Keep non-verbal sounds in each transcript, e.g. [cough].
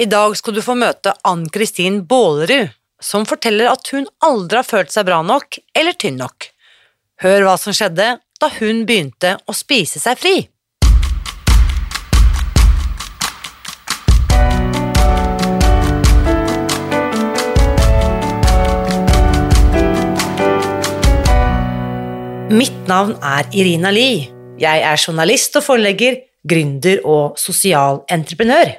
I dag skal du få møte Ann-Kristin Bålerud, som forteller at hun aldri har følt seg bra nok eller tynn nok. Hør hva som skjedde da hun begynte å spise seg fri. Mitt navn er Irina Lie. Jeg er journalist og forlegger, gründer og sosial entreprenør.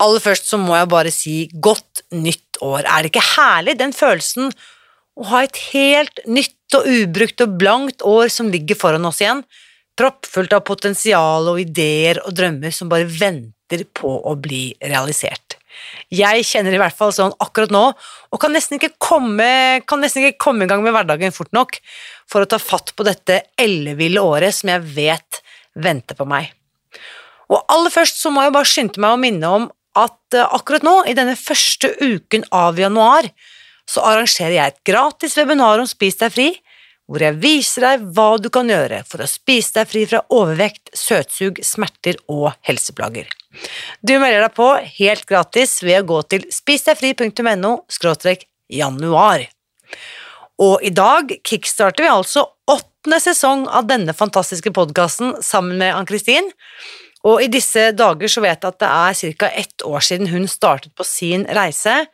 Aller først så må jeg bare si godt nytt år. Er det ikke herlig, den følelsen å ha et helt nytt og ubrukt og blankt år som ligger foran oss igjen, proppfullt av potensial og ideer og drømmer som bare venter på å bli realisert. Jeg kjenner i hvert fall sånn akkurat nå, og kan nesten ikke komme, kan nesten ikke komme i gang med hverdagen fort nok for å ta fatt på dette elleville året som jeg vet venter på meg. Og aller først så må jeg bare skynde meg å minne om at eh, akkurat nå, i denne første uken av januar, så arrangerer jeg et gratis webinar om Spis deg fri, hvor jeg viser deg hva du kan gjøre for å spise deg fri fra overvekt, søtsug, smerter og helseplager. Du melder deg på helt gratis ved å gå til spisdegfri.no januar. Og i dag kickstarter vi altså åttende sesong av denne fantastiske podkasten sammen med Ann-Kristin. Og i disse dager så vet jeg at det er ca. ett år siden hun startet på sin reise.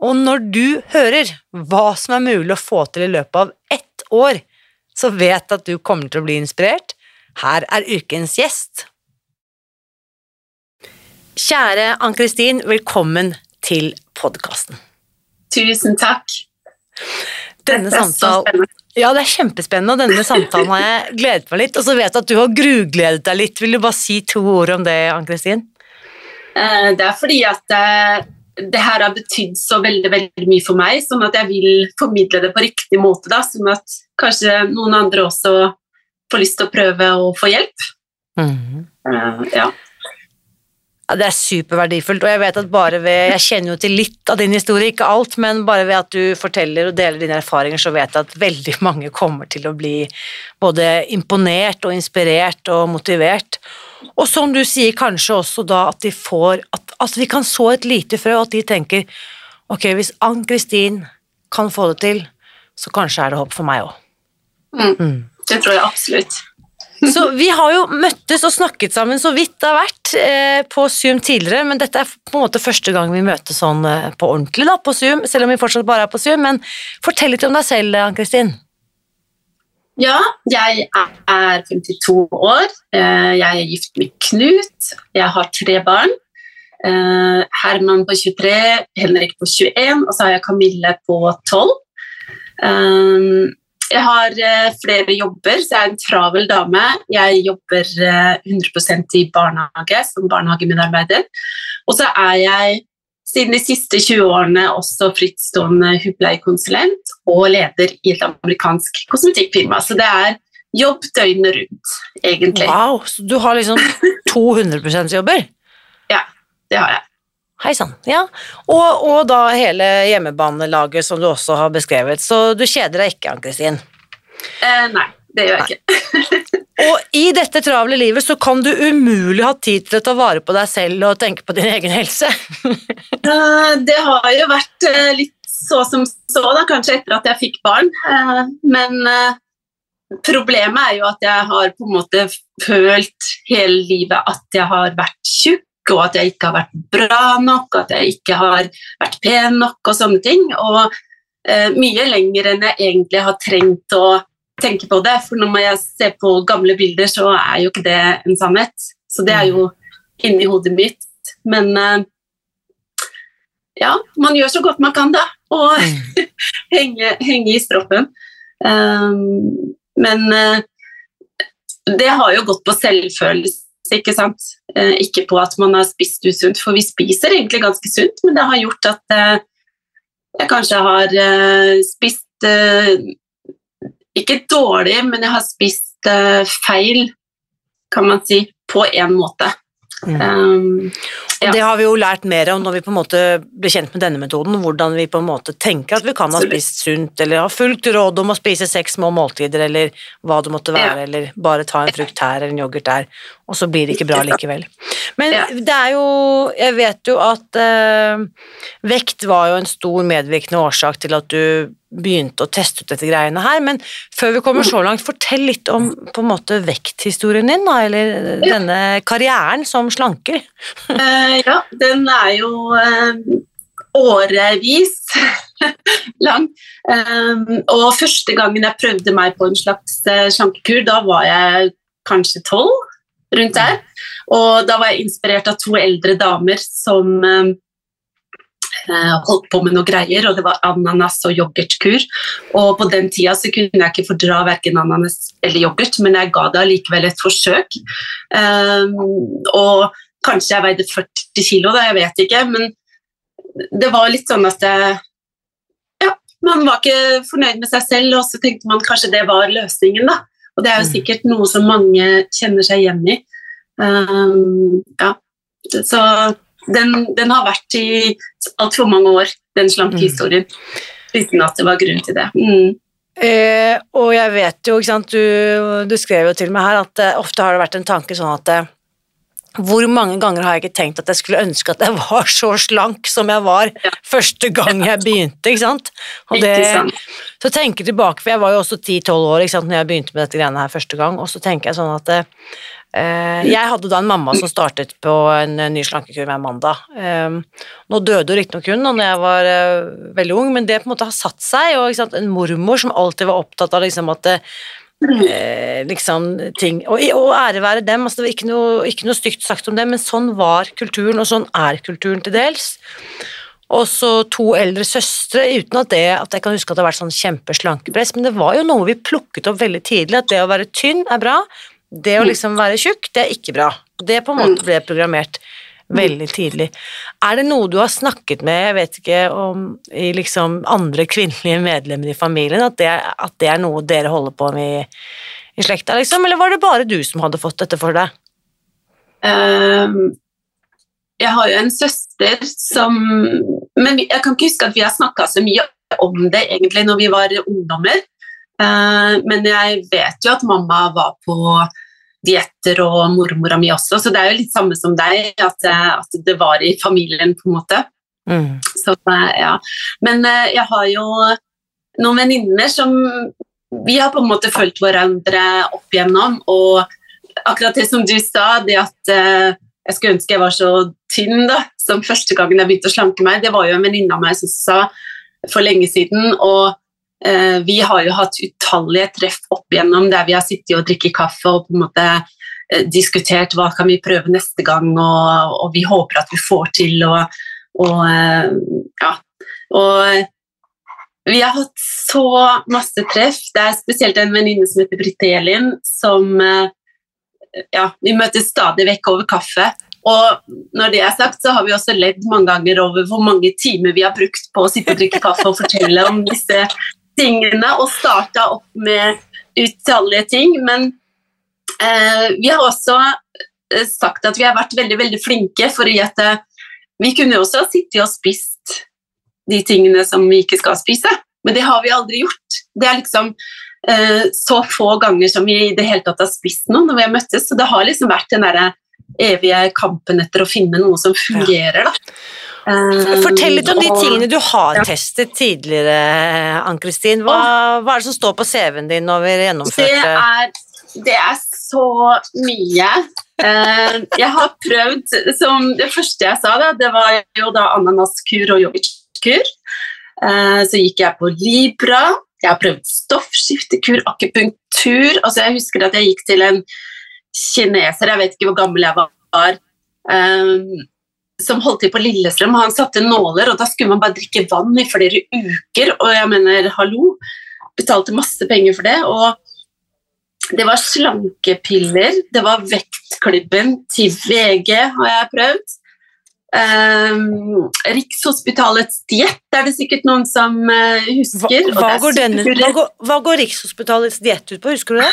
Og når du hører hva som er mulig å få til i løpet av ett år, så vet jeg at du kommer til å bli inspirert. Her er ukens gjest. Kjære Ann-Kristin, velkommen til podkasten. Tusen takk. Denne samtalen ja, det er kjempespennende, og denne samtalen har jeg gledet meg litt. Og så vet jeg at du har grugledet deg litt. Vil du bare si to ord om det, Ann-Kristin? Eh, det er fordi at eh, det her har betydd så veldig veldig mye for meg, sånn at jeg vil formidle det på riktig måte. da, Sånn at kanskje noen andre også får lyst til å prøve å få hjelp. Mm. Ja. Ja, Det er superverdifullt, og jeg vet at bare ved Jeg kjenner jo til litt av din historie, ikke alt, men bare ved at du forteller og deler dine erfaringer, så vet jeg at veldig [laughs] mange kommer til å bli både imponert og inspirert og motivert. Og som du sier, kanskje også da at de får At, at vi kan så et lite frø, og at de tenker ok, hvis Ann-Kristin kan få det til, så kanskje er det håp for meg òg. Mm. Mm. Det tror jeg absolutt. Så vi har jo møttes og snakket sammen så vidt det har vært eh, på Zoom tidligere, men dette er på en måte første gang vi møtes sånn eh, på ordentlig da, på Zoom, selv om vi fortsatt bare er på Zoom. Men fortell litt om deg selv, Ann-Kristin. Ja, jeg er 52 år. Eh, jeg er gift med Knut. Jeg har tre barn. Eh, Herman på 23, Henrik på 21, og så har jeg Camille på 12. Eh, jeg har uh, flere jobber, så jeg er en travel dame. Jeg jobber uh, eh, 100% i barnehage som barnehagemedarbeider. Og så er jeg siden de siste 20 årene også frittstående hudpleiekonsulent og leder i et amerikansk kosmetikkfirma. Så det er jobb døgnet rundt, egentlig. Wow, Så du har liksom [laughs] 200 %-jobber? ja, det har jeg. Hei sann. Ja. Og, og, da hele hjemmebanelaget som du også har beskrevet. Så du kjeder deg ikke, Ann-Kristin? Eh, nei, det gjør jeg ikke. [laughs] og i dette travle livet så kan du umulig ha tid til å ta vare på deg selv og tenke på din egen helse. [laughs] det har jo vært uh, litt så som så, da, kanskje etter at jeg fikk barn. Uh, men problemet er jo at jeg har på en måte følt hele livet at jeg har vært tjukk og at jeg ikke har vært bra nok, at jeg ikke har vært pen nok og sånne ting. Og eh, mye lenger enn jeg egentlig har trengt å tenke på det, for når jeg ser på gamle bilder, så er jo ikke det en sannhet. Så det er jo inni hodet mitt. Men eh, ja, man gjør så godt man kan, da. Og [laughs] henge, henge, i stroppen. Um, men uh, det har jo gått på selvfølelse, ikke sant. Uh, ikke på at man har spist usunt, for vi spiser egentlig ganske sunt, men det har gjort at jeg kanskje har spist ikke dårlig, men jeg har spist feil, kan man si, på én måte. Mm. Um, ja. Det har vi jo lært mer om når vi på en måte ble kjent med denne metoden, hvordan vi på en måte tenker at vi kan ha spist sunt, eller ha fulgt råd om å spise seks små måltider, eller hva det måtte være, ja. eller bare ta en frukt her eller en yoghurt der, og så blir det ikke bra likevel. Men ja. det er jo Jeg vet jo at eh, vekt var jo en stor medvirkende årsak til at du begynte å teste ut dette greiene her, men før vi kommer så langt, fortell litt om på en måte vekthistorien din, da, eller denne karrieren som slanker. Uh, ja, den er jo uh, årevis [laughs] lang. Um, og første gangen jeg prøvde meg på en slags uh, slankekur, da var jeg kanskje tolv, rundt der. Og da var jeg inspirert av to eldre damer som Eh, holdt på med noe greier, og det var ananas og yoghurtkur. Og på den tida så kunne jeg ikke fordra verken ananas eller yoghurt, men jeg ga det allikevel et forsøk. Um, og kanskje jeg veide 40 kilo, da, jeg vet ikke, men det var litt sånn at jeg, ja, man var ikke fornøyd med seg selv, og så tenkte man kanskje det var løsningen, da. Og det er jo mm. sikkert noe som mange kjenner seg igjen i. Um, ja, så den, den har vært i altfor mange år, den slankehistorien. Mm. Uten at det var grunn til det. Mm. Eh, og jeg vet jo, ikke sant, du, du, skrev jo til meg her at eh, ofte har det vært en tanke sånn at eh, hvor mange ganger har jeg ikke tenkt at jeg skulle ønske at jeg var så slank som jeg var ja. første gang jeg begynte, ikke sant? Og det, så tenker jeg tilbake, for jeg var jo også 10-12 år ikke sant, når jeg begynte med dette greiene her første gang, og så tenker jeg sånn at eh, Eh, jeg hadde da en mamma som startet på en ny slankekur hver mandag. Eh, nå døde hun riktignok hun da jeg var eh, veldig ung, men det på en måte har satt seg. Og sant, en mormor som alltid var opptatt av liksom at eh, liksom ting Og, og ære være dem, altså det var ikke noe, ikke noe stygt sagt om det, men sånn var kulturen, og sånn er kulturen til dels. Og så to eldre søstre, uten at det at jeg kan huske at det har vært sånn kjempeslankepress, men det var jo noe vi plukket opp veldig tidlig, at det å være tynn er bra, det å mm. liksom være tjukk, det er ikke bra. Det på en måte mm. ble programmert veldig tidlig. Er det noe du har snakket med jeg vet ikke, om i liksom andre kvinnelige medlemmer i familien, at det, at det er noe dere holder på med i, i, slekta, liksom, eller var det bare du som hadde fått dette for deg? Um, jeg har jo en søster som Men jeg kan ikke huske at vi har snakka så mye om det egentlig når vi var ungdommer. Uh, men jeg vet jo at mamma var på dietter og mormora mi også, så det er jo litt samme som deg, at, eh, at det var i familien, på en måte. Mm. Så, eh, ja. Men eh, jeg har jo noen venninner som Vi har på en måte fulgt hverandre opp igjennom, og akkurat det som du sa, det at jeg skulle ønske jeg var så tynn da, som første gangen jeg begynte å slanke meg, det var jo en venninne av meg som sa for lenge siden. og vi har jo hatt utallige treff opp igjennom der vi har sittet og drikket kaffe og på en måte eh, diskutert hva kan vi prøve neste gang, og, og vi håper at vi får til. Og, og eh, ja. Og vi har hatt så masse treff. Det er spesielt en venninne som heter Britt Elin, som ja, vi møtes stadig vekk over kaffe. Og når det er sagt, så har vi også ledd mange ganger over hvor mange timer vi har brukt på å sitte og drikke kaffe og fortelle om disse tingene og starta opp med utallige ting. Men eh, vi har også eh, sagt at vi har vært veldig veldig flinke, for at eh, vi kunne også ha sittet og spist de tingene som vi ikke skal spise. Men det har vi aldri gjort. Det er liksom eh, så få ganger som vi i det hele tatt har spist noe når vi har møttes. Så det har liksom vært den derre evige kampen etter å finne noe som fungerer, da. Fortell litt om de tingene du har testet tidligere, Ann-Kristin. Hva, hva, er det som står på CV-en din over gjennomførte det er, det er så mye. Eh, jeg har prøvd som Det første jeg sa, da, det var jo da ananaskur og yoghurtkur. Eh, så gikk jeg på Libra. Jeg har prøvd stoffskiftekur, akupunktur altså Jeg husker at jeg gikk til en kineser, jeg vet ikke hvor gammel jeg var, som holdt til på Lillestrøm. Han satte nåler, og da skulle man bare drikke vann i flere uker. Og jeg mener, hallo, betalte masse penger for det. Og det var slankepiller, det var vektklubben til VG, har jeg prøvd. Um, Rikshospitalets diett er det sikkert noen som uh, husker. Hva, hva, går denne, hva, går, hva, går Rikshospitalets diett ut på, husker du det?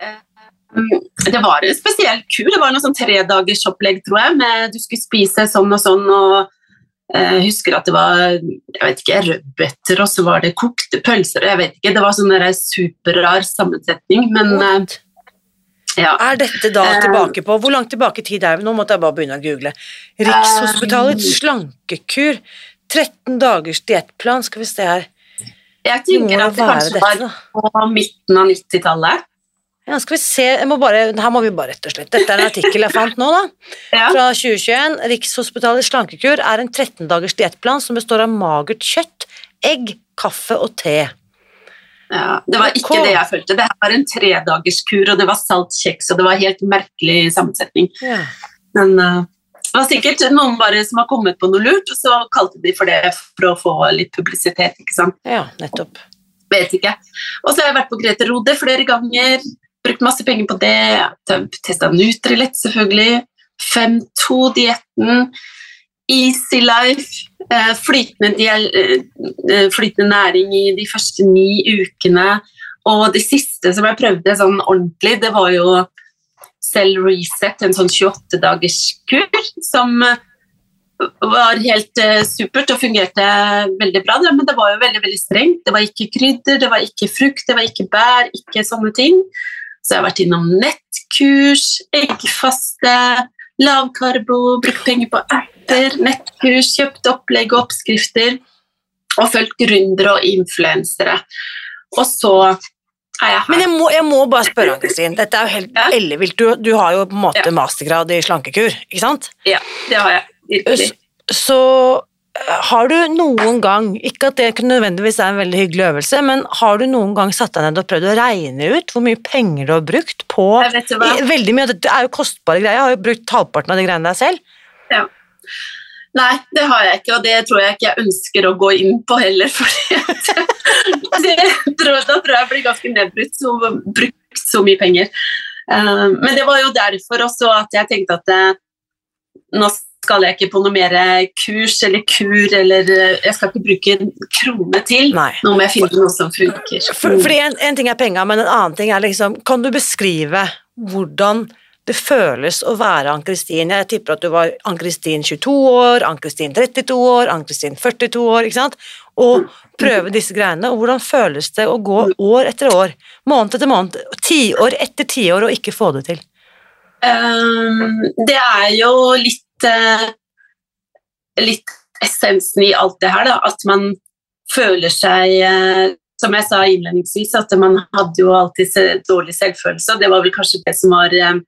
Um, det var en spesiell kur. Det var noe sånn tredagersopplegg, tror jeg. Med du skulle spise sånn og sånn. og Jeg husker at det var jeg vet ikke, rødbeter, og så var det kokte pølser. jeg vet ikke, Det var sånn superrar sammensetning. Men uh, ja. Er dette da tilbake på Hvor langt tilbake i tid er vi? Nå måtte jeg bare begynne å google. Rikshospitalets slankekur. 13 dagers diettplan, skal vi se her. Jeg tenker at det kanskje dette, var på midten av 90-tallet. Ja, skal vi se, må bare, Her må vi bare rett og slett Dette er en artikkel jeg fant nå, da. [laughs] Ja. Fra 2021. Rikshospitalets slankekur er en 13 dagers diettplan som består av magert kjøtt, egg, kaffe og te. Ja, Det var ikke det jeg følte. Det var en tredagerskur, og det var salt kjeks, og det var helt merkelig sammensetning. Ja. Men uh, det var sikkert noen bare som har kommet på noe lurt, og så kalte de for det for å få litt publisitet. ikke sant? Ja, nettopp. Vet ikke. Og så har jeg vært på Grete Rode flere ganger, brukt masse penger på det. Testa Nutrilett, selvfølgelig. 5-2-dietten. Easy Life. Eh, flytende, eh, eh, flytende, næring i de første ni ukene. Og det siste som jeg prøvde sånn ordentlig, det var jo Cell Reset, en sånn 28-dagerskur som var helt supert og fungerte veldig bra. Men det var jo veldig veldig strengt. Det var ikke krydder, det var ikke frukt, det var ikke bær, ikke sånne ting. Så jeg har vært innom nettkurs, eggfaste, lavkarbo, brukt penger på app nettkurs, kjøpt opplegg og oppskrifter og fulgt gründere og influensere. Og så er jeg her. Men jeg må, jeg må bare spørre, Ann-Kristin. Dette er jo helt ja. ellevilt. Du, du, har jo på en måte ja. mastergrad i slankekur, ikke sant? Ja, det har jeg. Virkelig. Så, så har du noen gang, ikke at det nødvendigvis er en veldig hyggelig øvelse, men har du noen gang satt deg ned og prøvd å regne ut hvor mye penger du har brukt på Veldig mye, Det er jo kostbare greier, jeg har jo brukt halvparten av de greiene der selv. Ja. Nei, det har jeg ikke, og det tror jeg ikke jeg ønsker å gå inn på heller. [laughs] For det, tror, da tror jeg jeg blir ganske nedbrutt som har brukt så mye penger. Uh, men det var jo derfor også at jeg tenkte at det, eh, nå skal jeg ikke på noe mer kurs eller kur, eller eh, jeg skal ikke bruke en krone til. Nei. Nå må jeg finne noe som funker. For, fordi en, en ting er penger, men en annen ting er liksom Kan du beskrive hvordan det føles å være Ann-Kristin. Jeg tipper at du var Ann-Kristin 22 år, Ann-Kristin 32 år, Ann-Kristin 42 år, ikke sant? Og prøve disse greiene. Og hvordan føles det å gå år etter år, måned etter måned, tiår etter tiår og ikke få det til? Um, det er jo litt litt essensen i alt det her, da. At man føler seg uh, som jeg sa innledningsvis, at man hadde jo alltid dårlig selvfølelse. Det var vel kanskje det som var uh,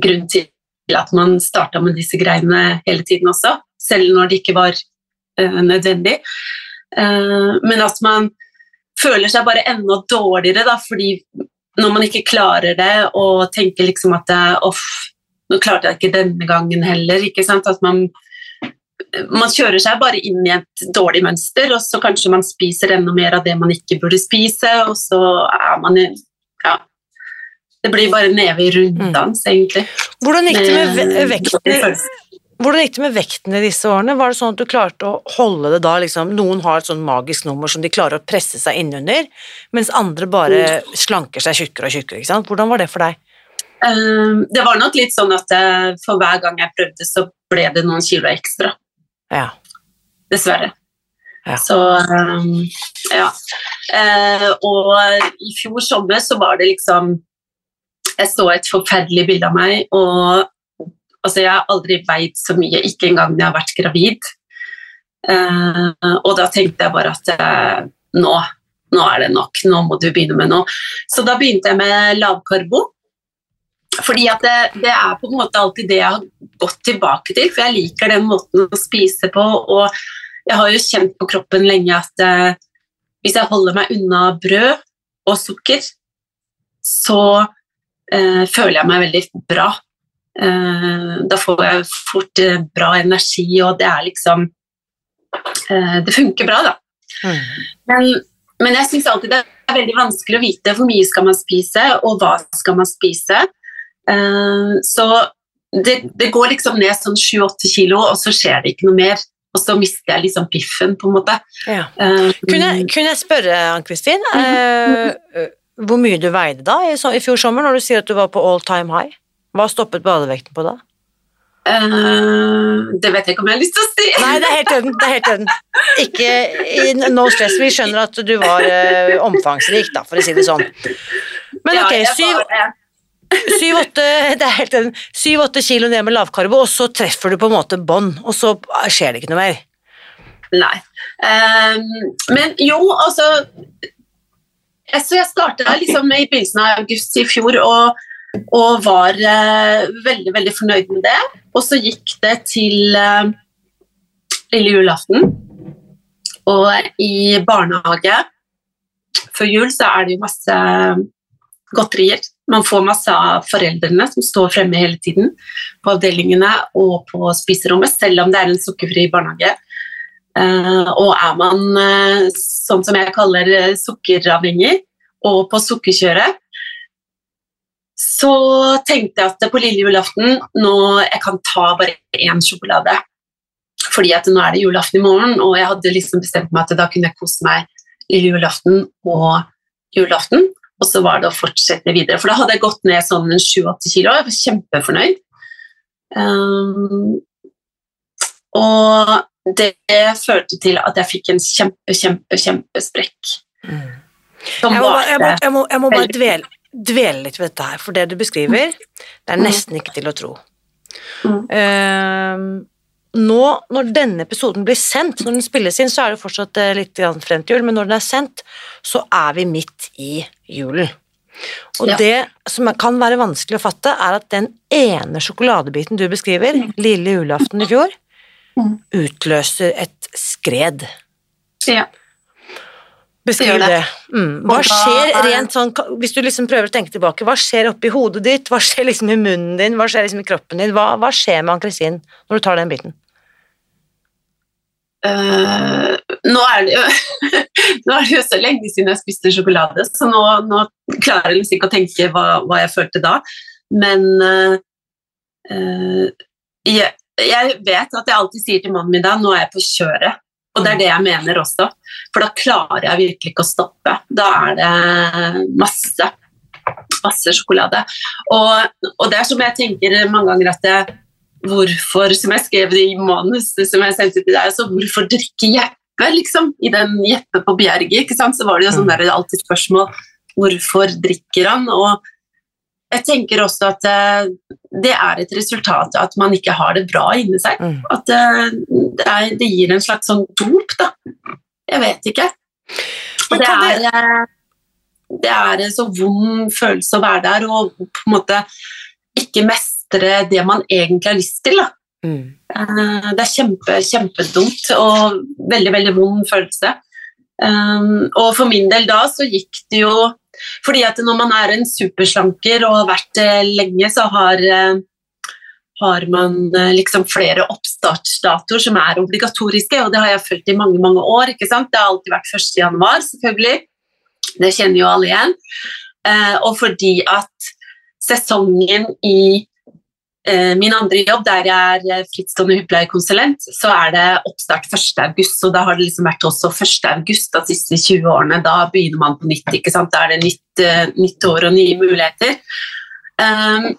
grunn til at man starta med disse greiene hele tiden også, selv når det ikke var nødvendig. Men at man føler seg bare enda dårligere, da, fordi når man ikke klarer det og tenker liksom at off, nå klarte jeg ikke denne gangen heller. ikke sant, at man man kjører seg bare inn i et dårlig mønster, og så kanskje man spiser enda mer av det man ikke burde spise, og så er man ja, det blir bare neve i runddans, mm. egentlig. Hvordan gikk, med vekten, hvordan gikk det med vekten i disse årene? Var det sånn at du klarte å holde det da liksom, Noen har et sånn magisk nummer som de klarer å presse seg innunder, mens andre bare mm. slanker seg tjukkere og tjukkere. Hvordan var det for deg? Um, det var nok litt sånn at uh, for hver gang jeg prøvde, så ble det noen kilo ekstra. Ja. Dessverre. Ja. Så um, ja. Uh, og i fjor sommer så var det liksom jeg så et forferdelig bilde av meg, og altså, jeg har aldri veid så mye, ikke engang når jeg har vært gravid. Uh, og da tenkte jeg bare at nå, nå er det nok, nå må du begynne med noe. Så da begynte jeg med lavkarbo. Fordi at det, det, er på en måte alltid det jeg har gått tilbake til, for jeg liker den måten å spise på. Og jeg har jo kjent på kroppen lenge at eh, hvis jeg holder meg unna brød og sukker, så eh, føler jeg meg veldig bra. Eh, da får jeg fort eh, bra energi, og det er liksom eh, Det funker bra, da. Mm. Men, men jeg syns alltid det er veldig vanskelig å vite hvor mye skal man spise, og hva skal man spise. Eh, så det, det går liksom ned sånn 7-8 kilo, og så skjer det ikke noe mer. Og så mister jeg liksom piffen, på en måte. Ja. Eh, Kunne, kunne jeg spørre, Ann-Kristin, eh, hvor mye du veide da i, i fjor sommer, når du sier at du var på all time high? Hva stoppet badevekten på da? Uh, det vet jeg ikke om jeg har lyst til å si. Nei, det er helt øden. Det er helt øden. Ikke i- no stress. Vi skjønner at du var uh, omfangsrik, da, for å si det sånn. Men ok, syv, [laughs] syv-åtte kilo ned med lavkarbo, og så treffer du på en måte bånd, og så skjer det ikke noe mer. Nei. Um, men jo, altså Så jeg starta liksom i begynnelsen av august i fjor og, og var uh, veldig, veldig fornøyd med det. Og så gikk det til uh, lille julaften. Og i barnehage før jul så er det jo masse godterier. Man får masse av foreldrene som står fremme hele tiden på avdelingene og på spiserommet, selv om det er en sukkerfri barnehage. Eh, og er man eh, sånn som jeg kaller eh, sukkeravhengig og på sukkerkjøret, så tenkte jeg at på lille julaften nå jeg kan ta bare én sjokolade. Fordi at nå er det julaften i morgen, og jeg hadde liksom bestemt meg at da kunne jeg kose meg lille julaften og julaften. Og så var det å fortsette videre. For da hadde jeg gått ned sånn 7-8 kilo. Jeg var kjempefornøyd. Um, og det førte til at jeg fikk en kjempe, kjempe, kjempesprekk. Som Jeg må, jeg må, jeg må, jeg må bare dvele, dvele litt ved dette her, for det du beskriver, det er nesten ikke til å tro. Mm. Ehm, nå, når denne episoden blir sendt, når den spilles inn, så er det fortsatt eh, litt frem til jul, men når den er sendt, så er vi midt i julen. Og Ja. det som kan være vanskelig å fatte, er at den ene sjokoladebiten du beskriver, lille julaften i fjor, Mm. utløser et skred. Ja. Beskriv Det det. Mm. Hva skjer er- rent sånn, hvis du liksom prøver å tenke tilbake, hva skjer oppi hodet ditt, hva skjer liksom i munnen din, hva skjer liksom i kroppen din, hva, hva skjer med Ann-Kristin når du tar den biten? Eh, nå, er det jo, [laughs] nå er det jo så lenge siden jeg spiste sjokolade, så nå, nå klarer jeg liksom ikke å tenke hva, hva jeg følte da. Men uh, uh, jeg, jeg vet at jeg alltid sier til mannen min da nå er jeg på kjøret. Og det er det jeg mener også, for da klarer jeg virkelig ikke å stoppe. Da er det masse, masse sjokolade. Og, og det er som jeg tenker mange ganger at jeg, hvorfor, som jeg skrev i manus som jeg sendte til deg, så hvorfor drikke Jeppe, liksom? I den Jeppe på Bjerget, ikke sant? Så var det jo sånn der, alltid spørsmål hvorfor drikker han? Og jeg tenker også at eh, det er et resultat av at man ikke har det bra inni seg. Mm. At eh, det, er, det gir en slags sånn dop, da. Jeg vet ikke. Og det er, det- eh, det er en så vond følelse å være der og på en måte ikke mestre det man egentlig har lyst til. Mm. Eh, Det er kjempe, kjempedumt og veldig, veldig vond følelse. Um, og for min del da så gikk det jo Fordi at når man er en superslanker og har vært det lenge, så har, eh, har man eh, liksom flere oppstartsdatoer som er obligatoriske, og det har jeg fulgt i mange, mange år. ikke sant? Det har alltid vært 1. januar, selvfølgelig. Det kjenner jo alle igjen. Eh, og fordi at sesongen i eh, min andre jobb, der jeg er eh, frittstående hudpleiekonsulent, så er det oppstart 1. august, og da har det liksom vært også 1. august de siste 20 årene. Da begynner man på nytt, ikke sant? Da er det nytt, eh, nytt år og nye muligheter. Um,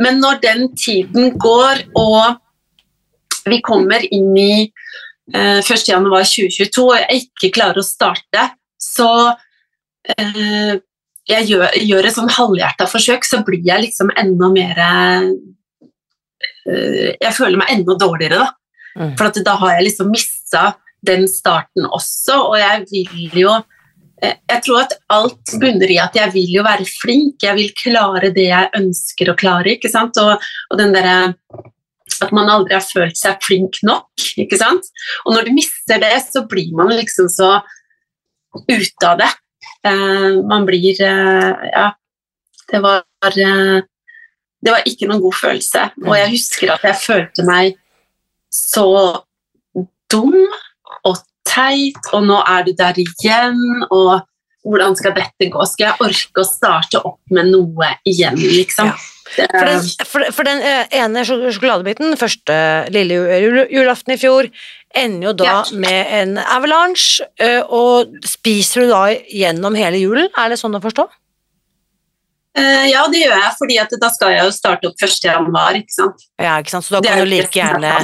men når den tiden går, og vi kommer inn i uh, 1. januar 2022, og jeg ikke klarer å starte, så uh, jeg gjør, gjør et sånn halvhjerta forsøk, så blir jeg liksom enda mer eh, Jeg føler meg enda dårligere, da. Mm. For at da har jeg liksom mista den starten også, og jeg vil jo eh, Jeg tror at alt bunner i at jeg vil jo være flink, jeg vil klare det jeg ønsker å klare, ikke sant, og, og den derre at man aldri har følt seg flink nok, ikke sant. Og når du mister det, så blir man liksom så ute av det. Uh, man blir uh, Ja, det var eh, Det var ikke noen god følelse. Og jeg husker at jeg følte meg så dum og teit, og nå er du der igjen, og hvordan skal dette gå? Skal jeg orke å starte opp med noe igjen, liksom? Ja. For den, for, for den eh, ene sjokoladebiten, første lille julaften i fjor, ender jo da Ja. med en avalanche, eh, og spiser du da gjennom hele julen? Er det sånn å forstå? Eh, ja, det gjør jeg, fordi da skal jeg jo starte opp 1. januar, ikke sant. Ja, ikke sant? Så da kan du like er gjerne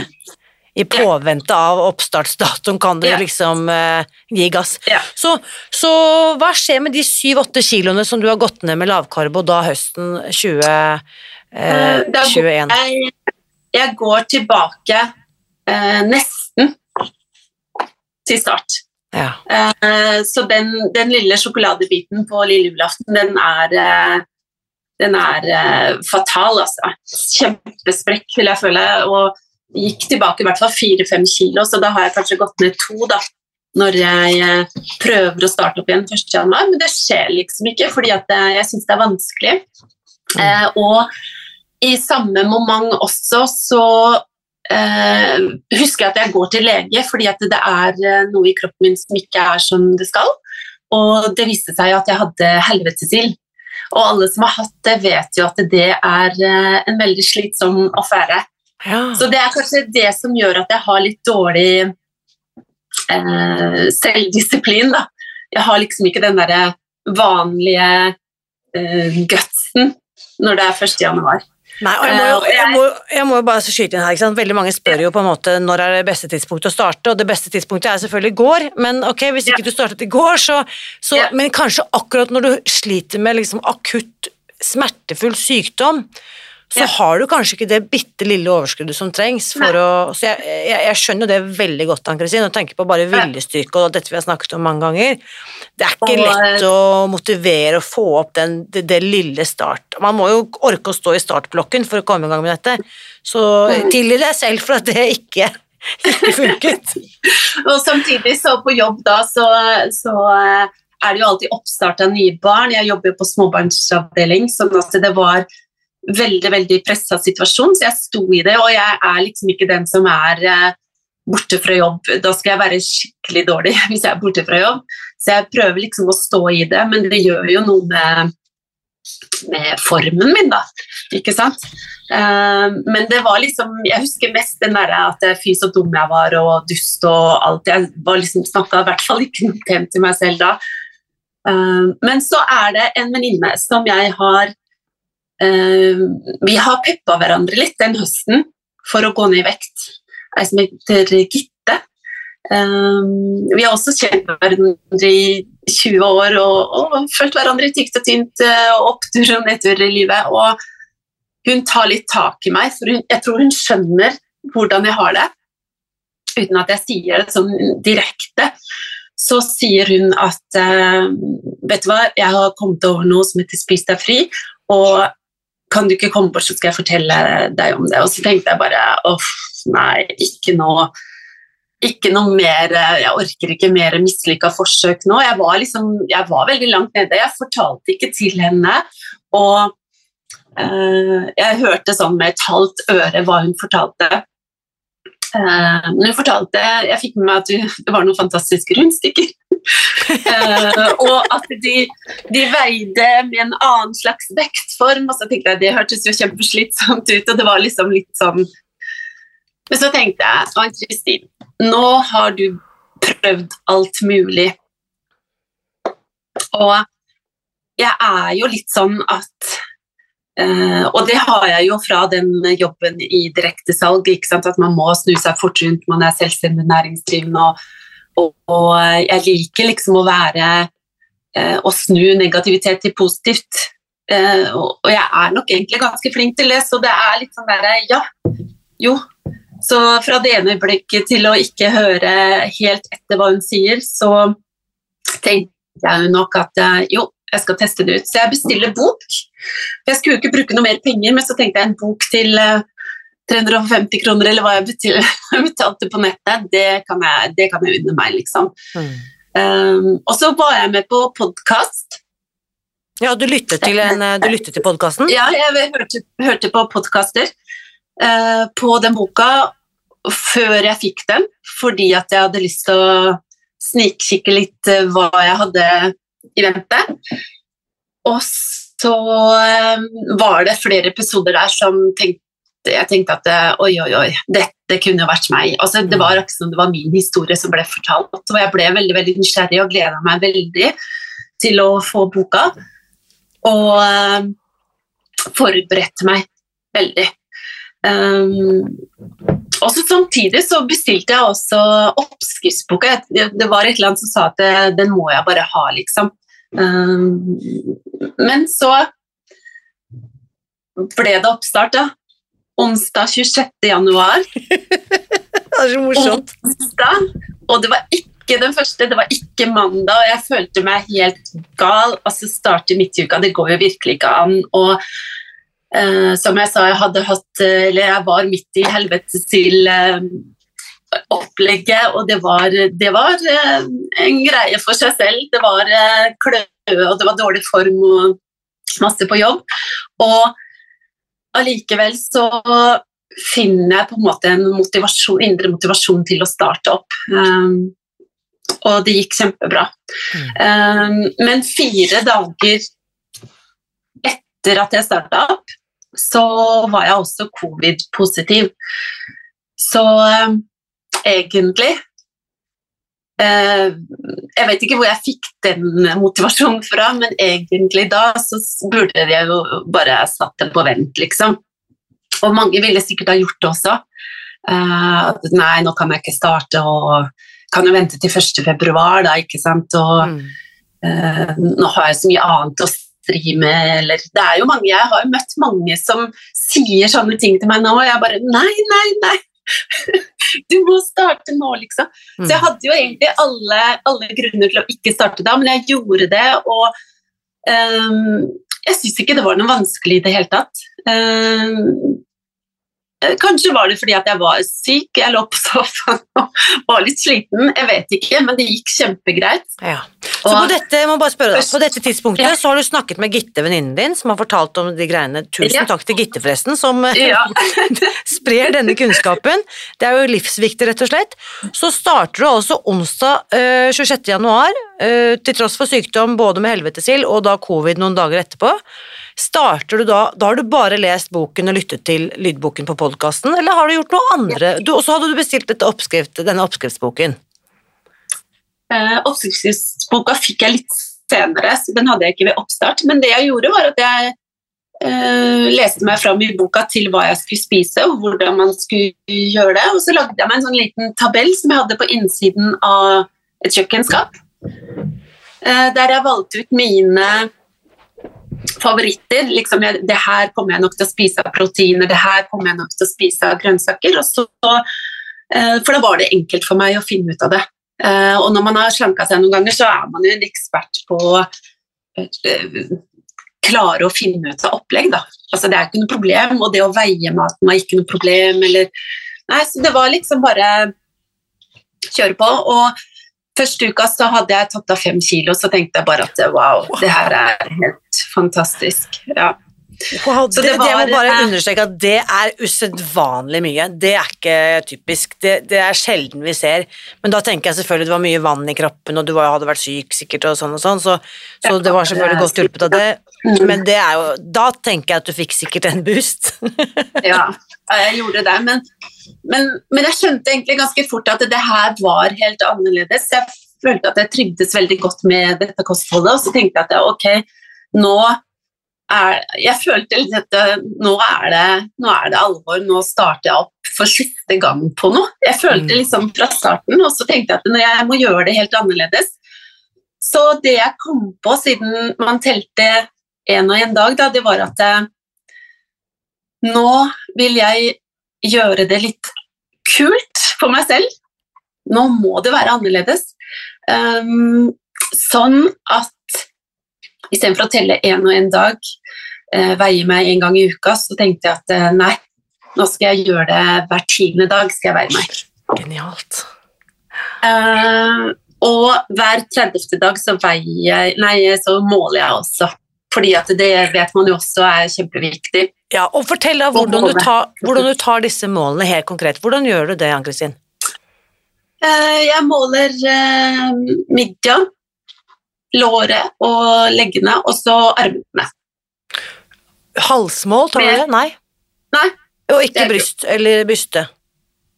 i påvente av oppstartsdatoen kan du Ja. liksom uh, gi gass. Ja. Så, så hva skjer med de syv-åtte kiloene som du har gått ned med lavkarbo da høsten 20, eh, Eh, da går 21? Jeg, jeg går tilbake uh, nesten til start. Ja. Så den, den lille sjokoladebiten på lille julaften, den er den er eh, fatal, altså. Kjempesprekk, vil jeg føle. Og gikk tilbake i hvert fall fire-fem kilo, så da har jeg kanskje gått ned to, da. Når jeg eh, prøver å starte opp igjen 1. januar, men det skjer liksom ikke, fordi at eh, jeg syns det er vanskelig. Eh, og i samme moment også så eh, husker jeg at jeg går til lege fordi at det er noe i kroppen min som ikke er som det skal. Og det viste seg at jeg hadde helvetesild. Og alle som har hatt det, vet jo at det er eh, en veldig slitsom affære. ja. Så det er kanskje det som gjør at jeg har litt dårlig eh, selvdisiplin. Da. Jeg har liksom ikke den derre vanlige eh, gutsen når det er 1. januar. Nei, og jeg må, jo, Eh, jeg, må, jeg må jo bare skyte inn her, ikke sant? Veldig mange spør jo på en måte når er det beste tidspunktet å starte, og det beste tidspunktet er selvfølgelig i går, men ok, hvis ikke du startet i går, så, så. Men kanskje akkurat når du sliter med liksom akutt smertefull sykdom, så Ja. har du kanskje ikke det bitte lille overskuddet som trengs for Nei. å Så jeg, jeg, jeg skjønner det veldig godt, Ann-Kristin, og tenker på bare viljestyrke og dette vi har snakket om mange ganger. Det er ikke Og- lett å motivere og få opp den, det, det lille start. Man må jo orke å stå i startblokken for å komme i gang med dette. Så Mm. tilgi deg selv for at det ikke, ikke funket. [laughs] Og samtidig så på jobb da, så, så eh, er det jo alltid oppstart av nye barn. Jeg jobber jo på småbarnsavdeling, så altså det var veldig, veldig pressa situasjon, så jeg sto i det, og jeg er liksom ikke den som er eh, borte fra jobb. Da skal jeg være skikkelig dårlig [laughs] hvis jeg er borte fra jobb. Så jeg prøver liksom å stå i det, men det gjør jo noe med, med formen min, da. Ikke sant? Eh, men det var liksom Jeg husker mest den derre at fy så dum jeg var, og dust og alt. Jeg var liksom snakka i hvert fall ikke noe pent til meg selv da. Eh, men så er det en venninne som jeg har Vi har peppa hverandre litt den høsten for å gå ned i vekt. Ei som heter Gitte. Eh, vi har også kjent hverandre i 20 år og, og følt hverandre tykt og tynt, eh, og opptur og nedtur i livet. Og hun tar litt tak i meg, for hun, jeg tror hun skjønner hvordan jeg har det. Uten at jeg sier det sånn direkte. Så sier hun at eh, Vet du hva, jeg har kommet over noe som heter Spis deg fri, og kan du ikke komme bort, så skal jeg fortelle deg om det. Og så tenkte jeg bare uff, nei, ikke noe ikke noe mer Jeg orker ikke mer mislykka forsøk nå. Jeg var, liksom, jeg var veldig langt nede. Jeg fortalte ikke til henne. Og Uh, jeg hørte sånn med et halvt øre hva hun fortalte. Uh, men hun fortalte Jeg fikk med meg at det var noen fantastiske rundstykker. Eh, og at de, de veide med en annen slags vektform. Og så tenkte jeg det hørtes jo kjempeslitsomt ut, og det var liksom litt sånn Men så tenkte jeg Ann-Kristin, nå har du prøvd alt mulig. Og jeg er jo litt sånn at Uh, Og det har jeg jo fra den jobben i direktesalg, at man må snu seg fort rundt, man er selvstendig næringsdrivende, og, og, jeg liker liksom å være eh, Å snu negativitet til positivt. Eh, og, jeg er nok egentlig ganske flink til det, så det er litt sånn derre Ja, jo. Så fra det ene øyeblikket til å ikke høre helt etter hva hun sier, så tenkte jeg nok at eh, jo, jeg skal teste det ut. Så jeg bestiller bok. Jeg skulle jo ikke bruke noe mer penger, men så tenkte jeg en bok til eh, 350 kroner, eller [laughs] hva jeg betalte på nettet, det kan jeg, det kan jeg unne meg, liksom. Mm. Um, og så var jeg med på podkast. Ja, du lyttet til, en, eh, du lyttet til podkasten? Ja, jeg hørte, hørte på podkaster uh, på den boka før jeg fikk den, fordi at jeg hadde lyst til å snikkikke litt uh, hva jeg hadde i vente. Og så um, var det flere episoder der som tenkte, jeg tenkte at oi, oi, oi, dette kunne vært meg. Altså, det var akkurat som det var min historie som ble fortalt, og jeg ble veldig veldig nysgjerrig og gleda meg veldig til å få boka. Og uh, forberedte meg veldig. Um, og så Samtidig så bestilte jeg også oppskriftsboka. Det var et eller annet som sa at den må jeg bare ha, liksom. Um, men så ble det oppstart, da. Onsdag 26. januar. [laughs] det er så morsomt. Onsdag, og det var ikke den første, det var ikke mandag, og jeg følte meg helt gal. Altså starte midt i uka, det går jo virkelig ikke an. Og eh, som jeg sa, jeg hadde hatt Eller jeg var midt i helvete til eh, opplegget, og det var, det var eh, en greie for seg selv. Det var kløe, og det var dårlig form og masse på jobb. Og allikevel så finner jeg på en måte en motivasjon, indre motivasjon til å starte opp. Um, og det gikk kjempebra. Um, men fire dager etter at jeg starta opp, så var jeg også covid-positiv. Så um, egentlig Jeg vet ikke hvor jeg fikk den motivasjonen fra, men egentlig da så burde jeg jo bare satt den på vent, liksom. Og mange ville sikkert ha gjort det også. Uh, nei, nå kan jeg ikke starte, og kan jo vente til 1. februar, da, ikke sant. Og mm. uh, nå har jeg så mye annet å stri med, eller Det er jo mange Jeg har jo møtt mange som sier sånne ting til meg nå, og jeg bare Nei, nei, nei. Du må starte nå, liksom. Mm. Så jeg hadde jo egentlig alle, alle, grunner til å ikke starte da, men jeg gjorde det, og um, jeg syns ikke det var noe vanskelig i det hele tatt. Um, kanskje var det fordi at jeg var syk, jeg lå på sofaen og [laughs] var litt sliten. Jeg vet ikke, men det gikk kjempegreit. Ja. Så på dette, jeg må bare spørre deg, på dette tidspunktet ja. så har du snakket med Gitte, venninnen din, som har fortalt om de greiene. Tusen ja. takk til Gitte, forresten, som ja. [laughs] sprer denne kunnskapen. Det er jo livsviktig, rett og slett. Så starter du altså onsdag øh, 26. januar, øh, til tross for sykdom både med helvetesild og da covid noen dager etterpå. Starter du da Da har du bare lest boken og lyttet til lydboken på podkasten, eller har du gjort noe andre? Og så hadde du bestilt oppskrift, denne oppskriftsboken. Uh, oppskriftsboka fikk jeg litt senere, så den hadde jeg ikke ved oppstart. Men det jeg gjorde, var at jeg eh, leste meg fram i boka til hva jeg skulle spise, og hvordan man skulle gjøre det. Og så lagde jeg meg en sånn liten tabell som jeg hadde på innsiden av et kjøkkenskap. Eh, der jeg valgte ut mine favoritter. Liksom, jeg, det her kommer jeg nok til å spise av proteiner, det her kommer jeg nok til å spise av grønnsaker. Så, uh, for da var det enkelt for meg å finne ut av det. Uh, og når man har slanka seg noen ganger, så er man jo en ekspert på å uh, klare å finne ut av opplegg. Da. Altså, det er ikke noe problem, og det å veie maten var ikke noe problem. Eller, nei, så det var liksom bare kjøre på. og Første uka så hadde jeg tatt av fem kilo, så tenkte jeg bare at wow, det her er helt fantastisk. Ja. Wow, det, det, var, det, må bare understreke at det er usedvanlig mye. Det er ikke typisk. Det, det, er sjelden vi ser. Men da tenker jeg selvfølgelig det var mye vann i kroppen, og du hadde vært syk sikkert, og sånn og sånn, så, så det var selvfølgelig godt hjulpet av det. Mm. Men det er jo Da tenker jeg at du fikk sikkert en boost. [laughs] ja, jeg gjorde det. Men men, men, jeg skjønte egentlig ganske fort at det her var helt annerledes. Jeg følte at jeg trygdes veldig godt med dette kostholdet, og så tenkte jeg at ok, nå er Jeg følte litt at nå er, det, nå er det alvor, nå starter jeg opp for siste gang på noe. Jeg følte mm. liksom fra starten, og så tenkte jeg at jeg må gjøre det helt annerledes. Så det jeg kom på, siden man telte én og én dag, da, det var at eh, nå vil jeg gjøre det litt kult for meg selv. Nå må det være annerledes. Um, sånn at istedenfor å telle én og én dag, uh, veie meg en gang i uka, så tenkte jeg at uh, nei, nå skal jeg gjøre det hver tiende dag. skal jeg veie meg. Genialt. Uh, Og hver 30. dag så, jeg, nei, så måler jeg også. Fordi at det vet man jo også er kjempeviktig. Ja, og Fortell da hvordan du, tar, hvordan du tar disse målene helt konkret. Hvordan gjør du det, Ann-Kristin? Eh, jeg måler eh, midja, låret og leggene, og så armene. Halsmål, tar du det? Nei. Nei. Og ikke bryst eller byste?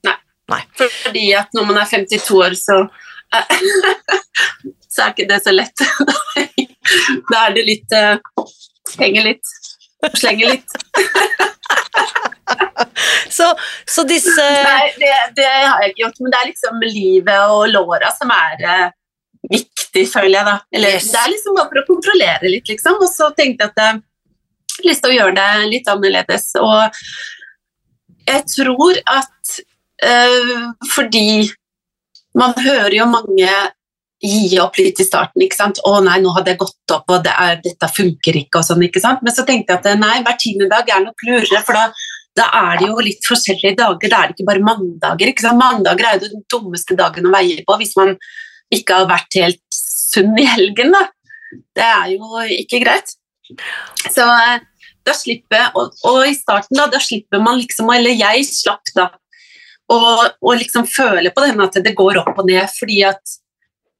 Nei. Nei. Fordi at når man er 52 år, så [laughs] så er ikke det så lett. [laughs] da er det litt uh, Henger litt. Slenger litt. [laughs] så, så, disse Nei, det, det, har jeg ikke gjort, men det er liksom livet og låra som er uh, viktig, føler jeg, da. Eller yes. det er liksom bare for å kontrollere litt, liksom. Og så tenkte jeg at jeg har lyst til å gjøre det litt annerledes. Og jeg tror at øh, fordi man hører jo mange gi opp litt i starten. ikke sant? 'Å nei, nå hadde jeg gått opp, og det er, dette funker ikke', og sånn. ikke sant? Men så tenkte jeg at nei, hver tiende dag er nok lurere, for da, da, er det jo litt forskjellige dager. Da er det ikke bare mandager. ikke sant? Mandager er jo den dummeste dagen å veie på hvis man ikke har vært helt sunn i helgen, da. Det er jo ikke greit. Så eh, da slipper og, og i starten, da, da slipper man liksom Eller jeg slapp, da og, og liksom føle på denne at det går opp og ned, fordi at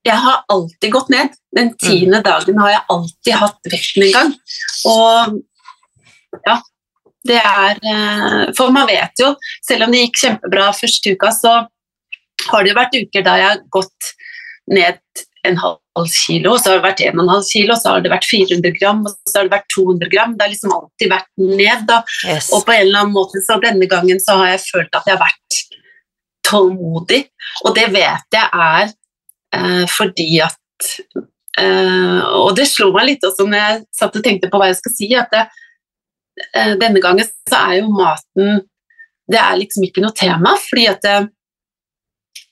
jeg har alltid gått ned. Den tiende mm. dagen har jeg alltid hatt vekten en gang. Og ja, det er eh, For man vet jo, selv om det gikk kjempebra første uka, så har det jo vært uker da jeg har gått ned en halv kilo, så har det vært 1,5 kilo, så har det vært 400 gram, og så har det vært 200 gram. Det har liksom alltid vært ned. da. Yes. Og på en eller annen måte så denne gangen så har jeg følt at jeg har vært tålmodig, og det vet jeg er eh, fordi at eh, Og det slo meg litt også når jeg satt og tenkte på hva jeg skal si, at det, eh, denne gangen så er jo maten Det er liksom ikke noe tema, fordi at det,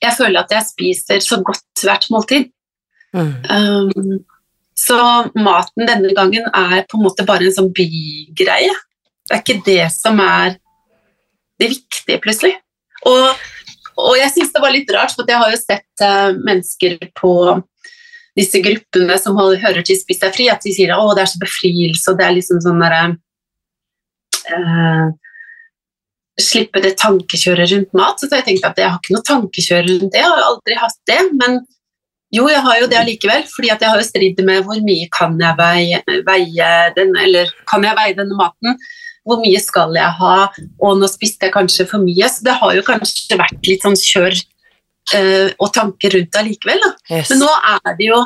jeg føler at jeg spiser så godt hvert måltid. Mm. Um, så maten denne gangen er på en måte bare en sånn bygreie. Det er ikke det som er det viktige, plutselig. Og og jeg syns det var litt rart, for jeg har jo sett uh, mennesker på disse gruppene som hører til Spis deg fri, at de sier at det er så befrielse, og det er liksom sånn derre uh, Slippe det tankekjøret rundt mat. Så jeg tenkte at jeg har ikke noe tankekjør rundt det, jeg har aldri hatt det. Men jo, jeg har jo det allikevel, fordi jeg har jo stridd med hvor mye kan jeg veie, veie den, eller kan jeg veie denne maten hvor mye skal jeg ha, og nå spiste jeg kanskje for mye. Så det har jo kanskje vært litt sånn kjør uh, og tanker rundt det allikevel. Yes. Men nå er det jo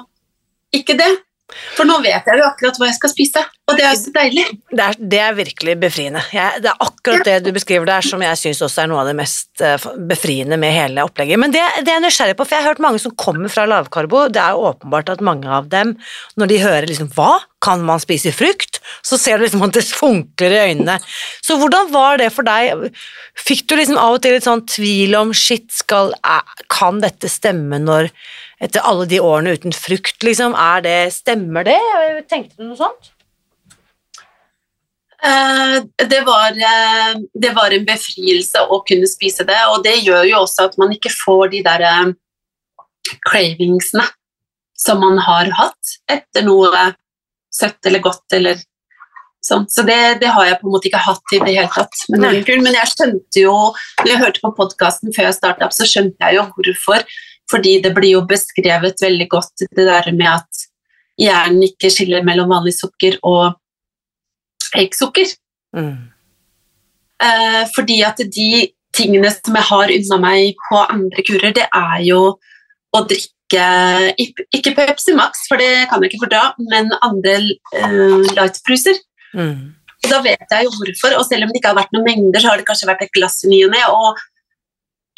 ikke det. For nå vet jeg jo akkurat hva jeg skal spise, og det er jo så deilig. Det er, det er virkelig befriende. Jeg, det er akkurat det du beskriver der som jeg syns også er noe av det mest uh, befriende med hele opplegget. Men det, det er jeg nysgjerrig på, for jeg har hørt mange som kommer fra lavkarbo. Det er jo åpenbart at mange av dem, når de hører liksom hva, kan man spise frukt? Så ser du liksom at det funkler i øynene. Så hvordan var det for deg? Fikk du liksom av og til litt sånn tvil om shit, skal, kan dette stemme når etter alle de årene uten frukt, liksom. Er det, stemmer det? Tenkte du noe sånt? Uh, det, var, uh, det var, en befrielse å kunne spise det, og det gjør jo også at man ikke får de der uh, cravingsene som man har hatt etter noe søtt eller godt eller sånn. Så det, det, har jeg på en måte ikke hatt i det hele tatt. Men, men jeg skjønte jo, når jeg hørte på podkasten før jeg starta opp, så skjønte jeg jo hvorfor fordi det blir jo beskrevet veldig godt det der med at hjernen ikke skiller mellom vanlig sukker og eggsukker. Mm. Eh, fordi at de tingene som jeg har unna meg på andre kurer, det er jo å drikke Ikke Pepsi Max, for det kan jeg ikke fordra, men andre uh, lightbruser. Mm. Da vet jeg jo hvorfor, og selv om det ikke har vært noen mengder, så har det kanskje vært et glass i ny og ne. Og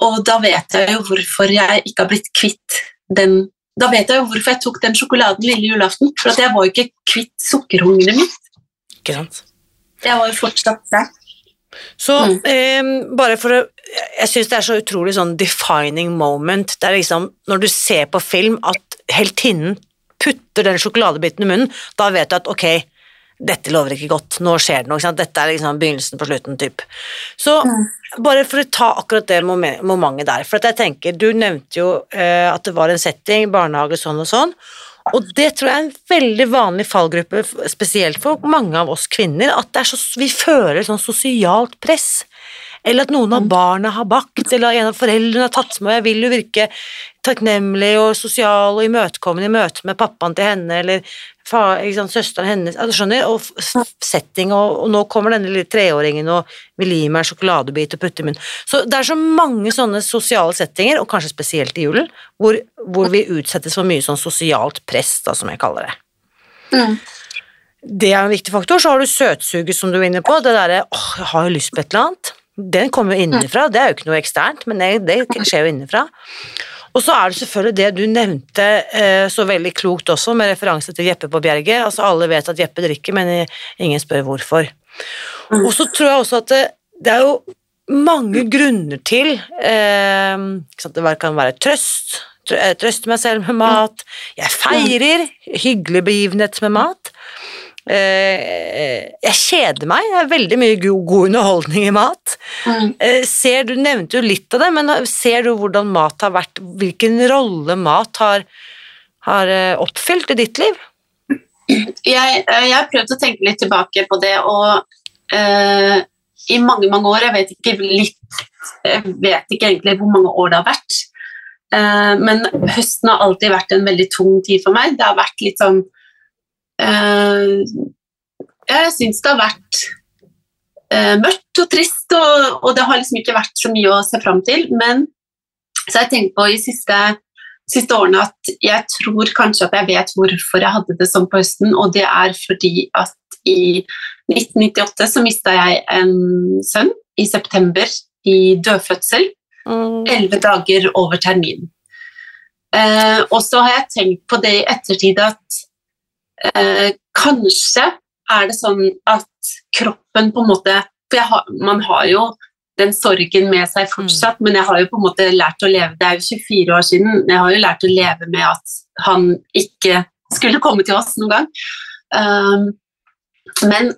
og da vet jeg jo hvorfor jeg ikke har blitt kvitt den Da vet jeg jo hvorfor jeg tok den sjokoladen lille julaften. For jeg var jo ikke kvitt sukkerhungeret mitt. Ikke sant? Jeg var jo fortsatt der. Så mm. eh, bare for å Jeg syns det er så utrolig sånn defining moment. Det er liksom når du ser på film at heltinnen putter den sjokoladebiten i munnen, da vet du at ok, dette lover ikke godt, nå skjer det noe. Dette er liksom begynnelsen på slutten, typ. Så bare for å ta akkurat det momentet der, for jeg tenker, du nevnte jo eh, at det var en setting, barnehage sånn og sånn, og det tror jeg er en veldig vanlig fallgruppe, spesielt for mange av oss kvinner, at så, vi føler sånn sosialt press. Eller at noen av barna har bakt, eller en av foreldrene har tatt med, jeg vil jo virke takknemlig og sosial og imøtekommende i møte med pappaen til henne, eller sant, søsteren hennes altså, skjønner, og setting, og, og, nå kommer denne lille treåringen og vil gi meg en sjokoladebit og putte i munnen. Så det er så mange sånne sosiale settinger, og kanskje spesielt i julen, hvor, hvor vi utsettes for mye sånn sosialt press, da, som jeg kaller det. Mm. Det er en viktig faktor. Så har du søtsuget, som du er inne på. Det derre 'åh, jeg har jo lyst på et eller annet'. Den kommer jo innenfra, det er jo ikke noe eksternt, men det, det skjer jo innenfra. Og så er det selvfølgelig det du nevnte eh, så veldig klokt også, med referanse til Jeppe på Bjerget. Altså alle vet at Jeppe drikker, men ingen spør hvorfor. Mm. Og så tror jeg også at det, det er jo mange grunner til eh, Det kan være trøst, eh, trøste meg selv med mat, jeg feirer hyggelig begivenhet med mat. Eh, jeg kjeder meg. Det er veldig mye god underholdning i mat. Mm. Eh, ser Du nevnte jo litt av det, men ser du hvordan mat har vært Hvilken rolle mat har, har eh, oppfylt i ditt liv? Jeg, jeg har prøvd å tenke litt tilbake på det, og uh, i mange, mange år Jeg vet ikke litt Jeg vet ikke egentlig hvor mange år det har vært. Men høsten har alltid vært en veldig tung tid for meg. Det har vært litt sånn Eh, jeg syns det har vært eh, mørkt og trist, og, og, det har liksom ikke vært så mye å se fram til. Men så har jeg tenkt på i siste, siste årene at jeg tror kanskje at jeg vet hvorfor jeg hadde det sånn på høsten, og det er fordi at i 1998 så mista jeg en sønn i september i dødfødsel. Mm. Elleve mm. dager over termin. Eh, og så har jeg tenkt på det i ettertid at eh, kanskje er det sånn at kroppen på en måte For har, man har jo den sorgen med seg fortsatt, mm. men jeg har jo på en måte lært å leve Det er jo 24 år siden. Jeg har jo lært å leve med at han ikke skulle komme til oss noen gang. Um, men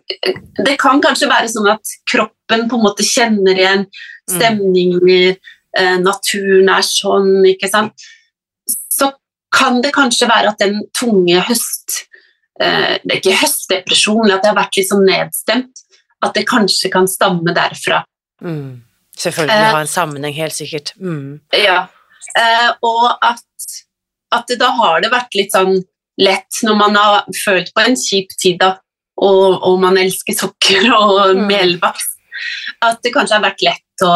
det kan kanskje være sånn at kroppen på en måte kjenner igjen mm. stemninger, eh, naturen er sånn, ikke sant. Så kan det kanskje være at den tunge høst Eh, det er ikke høstdepresjon, eller at det har vært litt sånn nedstemt. At det kanskje kan stamme derfra. Mm. Selvfølgelig ha en sammenheng, helt sikkert. Mm. Ja. Eh, og at, at da har det vært litt sånn lett når man har følt på en kjip tid, da, og, og man elsker sukker og mm. melbaks, at det kanskje har vært lett å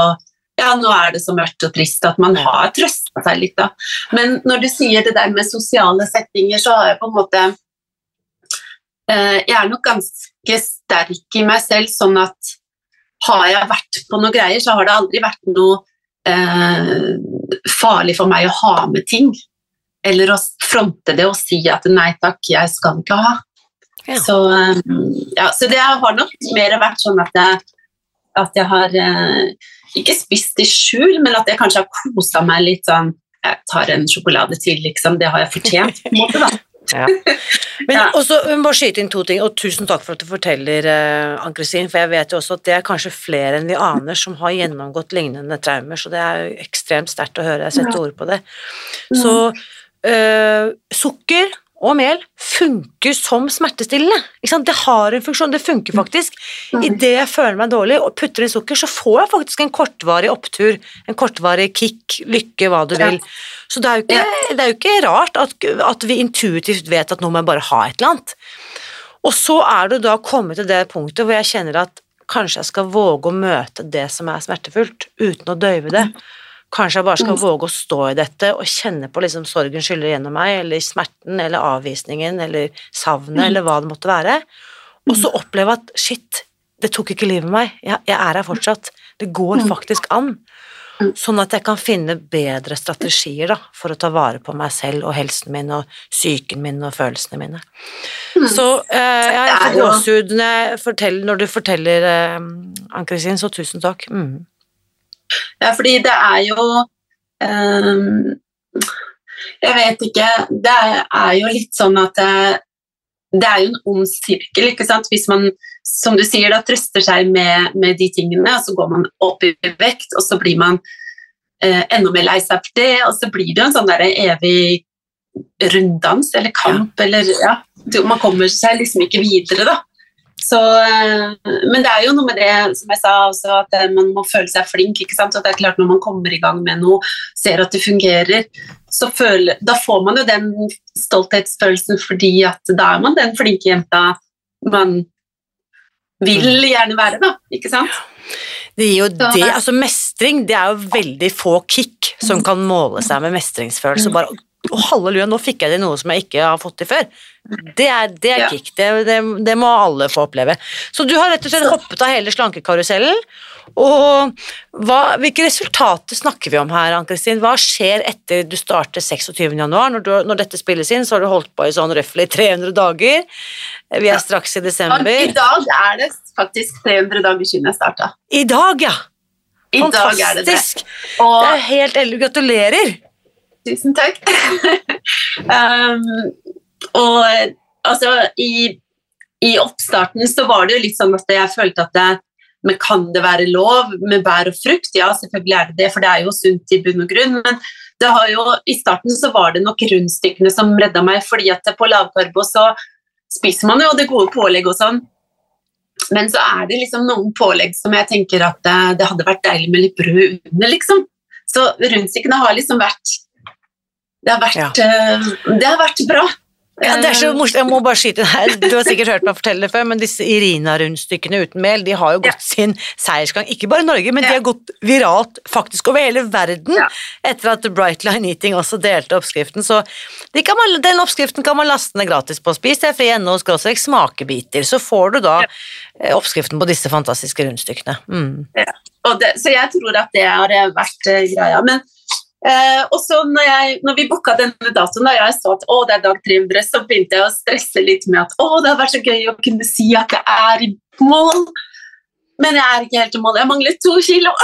ja, nå er det så mørkt og trist at man har trøsta seg litt, da. Men når du sier det der med sosiale settinger, så har jeg på en måte Eh, jeg er nok ganske sterk i meg selv, sånn at har jeg vært på noe greier, så har det aldri vært noe eh, farlig for meg å ha med ting. Eller å fronte det og si at nei takk, jeg skal ikke ha. Ja. Så, eh, ja, så, det har nok mer vært sånn at jeg, at jeg har eh, ikke spist i skjul, men at jeg kanskje har kosa meg litt sånn Jeg tar en sjokolade til, liksom. Det har jeg fortjent, på en måte, da. Ja. Men ja. også, må skyte inn to ting, og tusen takk for at du forteller, uh, Ann-Kristin, for jeg vet jo også at det er kanskje flere enn vi aner som har gjennomgått lignende traumer, så det er jo ekstremt sterkt å høre. Jeg sette ord på det. Så uh, sukker og mel funker som smertestillende. Det har en funksjon, det funker faktisk. Idet jeg føler meg dårlig og putter inn sukker, så får jeg faktisk en kortvarig opptur, en kortvarig kick, lykke, hva du vil. Så det er jo ikke, det er jo ikke rart at, at, vi intuitivt vet at nå må jeg bare ha et eller annet. Og så er du da kommet til det punktet hvor jeg kjenner at kanskje jeg skal våge å møte det som er smertefullt, uten å døyve det. Kanskje jeg bare skal mm. våge å stå i dette og kjenne på liksom sorgen skyller gjennom meg, eller smerten, eller avvisningen, eller savnet, mm. eller hva det måtte være. Og så mm. oppleve at shit, det tok ikke livet med meg, jeg, jeg er her fortsatt. Det går faktisk an. Sånn at jeg kan finne bedre strategier da, for å ta vare på meg selv og helsen min og psyken min og følelsene mine. Så eh, jeg får gåsehud når, når, du forteller, eh, Ann-Kristin, så tusen takk. Mm. Ja, fordi det er jo um, Jeg vet ikke Det er jo litt sånn at det, det er jo en ond sirkel. ikke sant? Hvis man som du sier, da trøster seg med, med de tingene, og så går man opp i vekt, og så blir man eh, enda mer lei seg for det, og så blir det jo en sånn der evig runddans eller kamp, ja. eller ja, Man kommer seg liksom ikke videre, da. Så, eh, men det er jo noe med det som jeg sa også, at eh, man må føle seg flink. ikke sant? Og det er klart Når man kommer i gang med noe, ser at det fungerer, så føler, da får man jo den stolthetsfølelsen fordi at da er man den flinke jenta man vil mm. gjerne være, da. Ikke sant? Det gir jo det, altså Mestring det er jo veldig få kick som kan måle seg med mestringsfølelse. Mm. Bare å, halleluja, nå fikk jeg til noe som jeg ikke har fått til før. Det er, det er ja. kick. Det, det, det, må alle få oppleve. Så du har rett og slett hoppet av hele slankekarusellen. Og hva, hvilke resultater snakker vi om her, Ann-Kristin? Hva skjer etter du starter 26.1? Når, du, når dette spilles inn, så har du holdt på i sånn røftlig 300 [laughs] dager. Vi er straks i desember. I dag er det faktisk 300 dager siden jeg starta. I dag, ja! I Fantastisk. Dag er det, det. Og, det er helt. Gratulerer! Tusen takk. [laughs] um, og altså, i, i, oppstarten så var det jo litt sånn at jeg følte at det, men kan det være lov med bær og frukt? Ja, selvfølgelig er det det, for det er jo sunt i bunn og grunn. Men det har jo, i starten så var det nok rundstykkene som redda meg, fordi at på lavkarbo så spiser man jo det gode pålegg og sånn. Men så er det liksom noen pålegg som jeg tenker at det, det hadde vært deilig med litt brød under, liksom. Så rundstykkene har liksom vært det har vært, ja. uh, det har vært bra. Ja, det er så morsomt. Jeg må bare skyte her. Du har sikkert hørt meg fortelle det før, men disse Irina-rundstykkene uten mel de har jo gått ja. sin seiersgang, ikke bare i Norge, men de har gått viralt faktisk over hele verden ja. etter at Bright Line Eating også delte oppskriften. Så de man, den oppskriften kan man laste ned gratis på Spis deg fri.no smakebiter. Så får du da eh, oppskriften på disse fantastiske rundstykkene. Mm. Det, så jeg tror at det har vært greia. men Eh, og så når, jeg, når, vi booka denne datoen, da jeg så at å, det er dag 300, så begynte jeg å stresse litt med at å, det har vært så gøy å kunne si at jeg er i mål. Men jeg er ikke helt i mål. Jeg mangler to kilo. [laughs]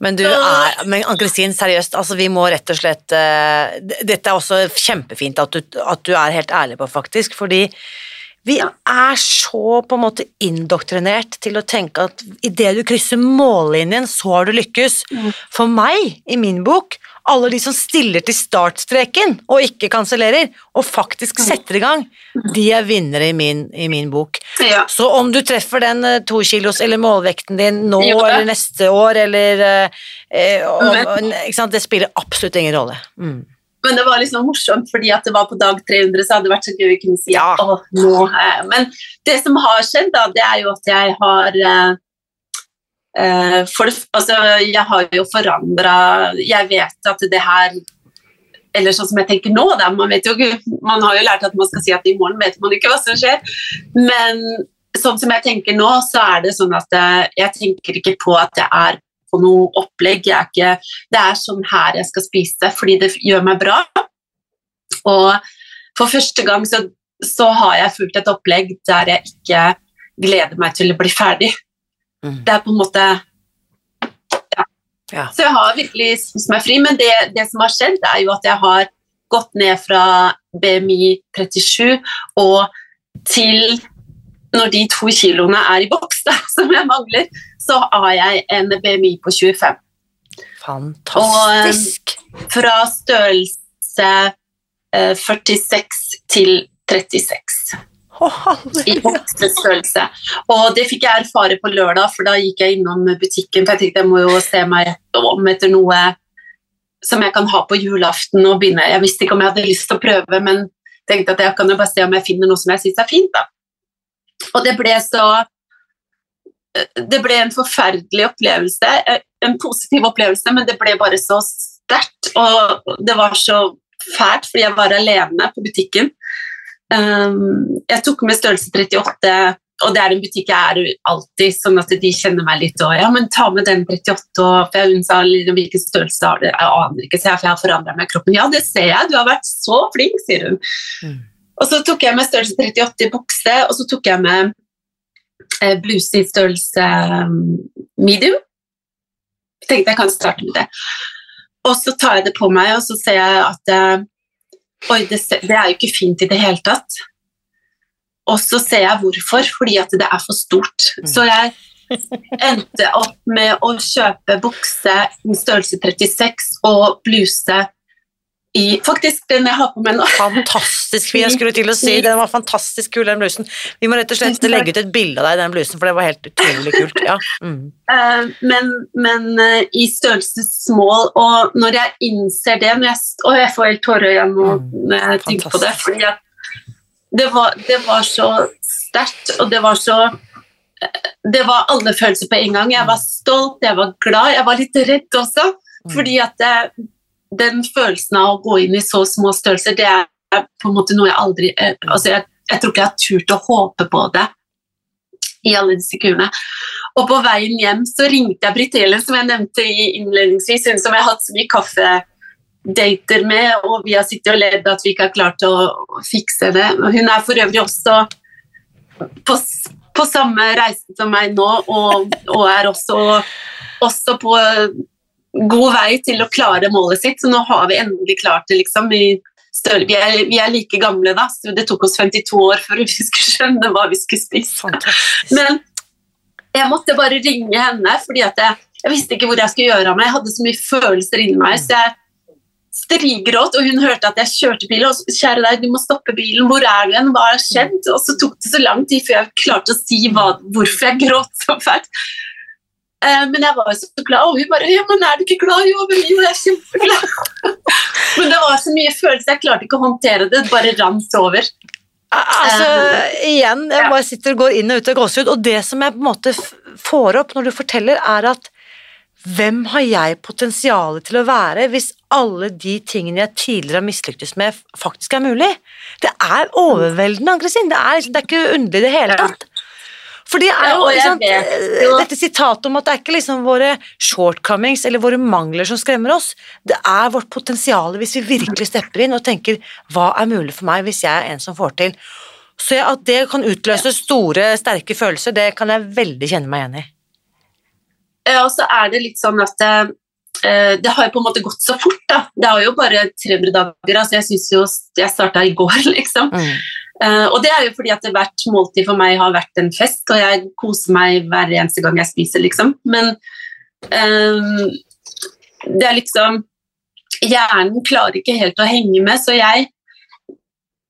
Men du er, men Ann-Kristin, seriøst, altså vi må rett og slett uh, Dette er også kjempefint at du, at du er helt ærlig på, faktisk, fordi vi er så på en måte indoktrinert til å tenke at idet du krysser mållinjen, så har du lykkes. Mm. For meg, i min bok, alle de som stiller til startstreken og ikke kansellerer, og faktisk mm. setter i gang, mm. de er vinnere i min, i min bok. Ja. Så om du treffer den uh, to kilos eller målvekten din nå eller neste år eller uh, uh, om, Det spiller absolutt ingen rolle. Mm. Men det var liksom morsomt, fordi at det var på dag 300, så hadde det vært så gøy å kunne si ja. Åh, nå Men det som har skjedd, da, det er jo at jeg har uh, for altså, jeg har jo forandra Jeg vet at det her Eller sånn som jeg tenker nå, da, man, vet jo, man har jo lært at man skal si at i morgen vet man ikke hva som skjer. Men sånn som jeg tenker nå, så er det sånn at uh, jeg tenker ikke på at jeg er på noe opplegg. Ikke, det er sånn her jeg skal spise fordi det gjør meg bra. Og for første gang så, så har jeg fulgt et opplegg der jeg ikke gleder meg til å bli ferdig. Mm. Det er på en måte ja. ja. Så jeg har virkelig spist meg fri, men det, det, som har skjedd, er jo at jeg har gått ned fra BMI 37 og til når de to kiloene er i boks, da, [laughs] som jeg mangler, så har jeg en BMI på 25. Fantastisk. Og fra størrelse 46 eh, til 36. Oh, I voksestørrelse. Og det fikk jeg erfare på lørdag, for da gikk jeg innom butikken. For jeg tenkte jeg må jo se meg om etter noe som jeg kan ha på julaften og begynne. Jeg visste ikke om jeg hadde lyst til å prøve, men tenkte at jeg kan jo bare se om jeg finner noe som jeg syns er fint. da. Og det ble så Det ble en forferdelig opplevelse. En positiv opplevelse, men det ble bare så sterkt. Og det var så fælt, fordi jeg var alene på butikken. Um, jeg tok med størrelse 38, og det er en butikk jeg er alltid, sånn at de kjenner meg litt. Og ja, men ta med den 38, og for hun sa hvilken størrelse har du? Jeg aner ikke, så jeg, for jeg har forandra meg i kroppen. Ja, det ser jeg, du har vært så flink, sier hun. Mm. Og så tok jeg med størrelse 38 i bukse, og så tok jeg med eh, bluse i størrelse um, medium. Tenkte jeg kan starte med det. Og så tar jeg det på meg, og så ser jeg at eh, Oi, det, det er jo ikke fint i det hele tatt. Og så ser jeg hvorfor, fordi at det er for stort. Så jeg endte opp med å kjøpe bukse i størrelse 36 og bluse i Faktisk den jeg har på meg nå. Fantastisk fin, jeg skulle til å si. [laughs] Den var fantastisk kul, den blusen. Vi må rett og slett legge ut et bilde av deg i den blusen, for det var helt utrolig kult. Ja. Mm. Eh, men, men eh, i størrelse small, og når jeg innser det når jeg, Og jeg får helt tårer igjen Mm, når jeg tenker på det, fordi det var, det var så sterkt, og det var så eh, Det var alle følelser på en gang. Jeg var stolt, jeg var glad, jeg var litt redd også. Mm. Fordi at det, den følelsen av å gå inn i så små størrelser, det er på en måte noe jeg aldri eh, altså jeg, jeg tror ikke jeg har turt å håpe på det i alle disse kurene. Og på veien hjem så ringte jeg Britt Elin, som jeg nevnte i innledningsvis, hun som jeg har hatt så mye kaffedater med, og vi har sittet og ledd at vi ikke har klart å fikse det. Hun er for øvrig også på, på samme reise som meg nå, og, og er også, også på god vei til å klare målet sitt, så nå har vi endelig klart det, liksom. Vi, større, vi, er, vi er like gamle da, så det tok oss 52 år før vi [laughs] skulle skjønne hva vi skulle spise. Fantastisk. Men jeg måtte bare ringe henne, fordi jeg, jeg visste ikke hvor jeg skulle gjøre av meg. Jeg hadde så mye følelser inni meg, så jeg strigråt, og hun hørte at jeg kjørte bil, og så, kjære deg, du må stoppe bilen, hvor er du igjen, hva har skjedd? Og så tok det så lang tid før jeg klarte å si hva, hvorfor jeg gråt så fælt. Eh, men jeg var jo så glad, og hun bare, ja, men er du ikke glad? Jo, men jo, jeg er kjempeglad. [laughs] men det var så mye følelser, jeg klarte ikke å håndtere det, det bare rant over. Altså, igjen, jeg bare sitter og går inn og ut av gåsehud, og det som jeg på en måte får opp når du forteller, er at hvem har jeg potensialet til å være hvis alle de tingene jeg tidligere har mislyktes med, faktisk er mulig? Det er overveldende, Ann-Kristin. Det, liksom- det er ikke underlig i det hele Ja. For det er jo ja, sant, vet jo- dette sitatet om at det er ikke liksom våre shortcomings eller våre mangler som skremmer oss, det er vårt potensial hvis vi virkelig stepper inn og tenker hva er mulig for meg hvis jeg er en som får til. Så at det kan utløse store, sterke følelser, det kan jeg veldig kjenne meg igjen i. Ja, og så er det litt sånn at eh, det har jo på en måte gått så fort, da. Det er jo bare 300 dager. altså Jeg synes jo jeg starta i går, [laughs] liksom. Mm. Eh, og det er jo fordi at hvert måltid for meg har vært en fest, og jeg koser meg hver eneste gang jeg spiser, liksom. Men um, det er liksom Hjernen klarer ikke helt å henge med, så jeg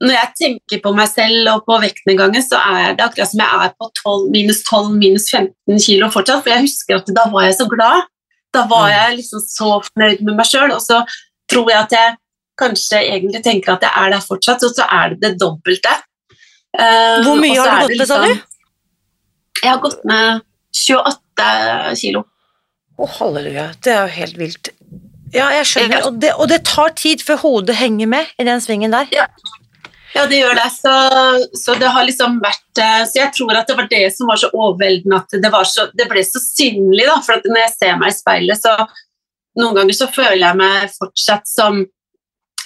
når jeg tenker på meg selv og på vektnedgangen, så er det akkurat som jeg er på 12, minus 12, minus 15 kilo fortsatt. For jeg husker at da var jeg så glad. Da var Mm. jeg liksom så fornøyd med meg sjøl. Og så tror jeg at jeg kanskje egentlig tenker at jeg er der fortsatt, og så er det det dobbelte. Eh, Hvor mye har du gått med, sa du? Jeg har gått med 28 kilo. Å, halleluja. Det er jo helt vilt. Ja, jeg skjønner. Ja. Og det, og det tar tid før hodet henger med i den svingen der. Ja, det gjør det. Så, så det har liksom vært eh, Så jeg tror at det var det som var så overveldende at det, var så, det ble så synlig, da. For at når jeg ser meg i speilet, så noen ganger så føler jeg meg fortsatt som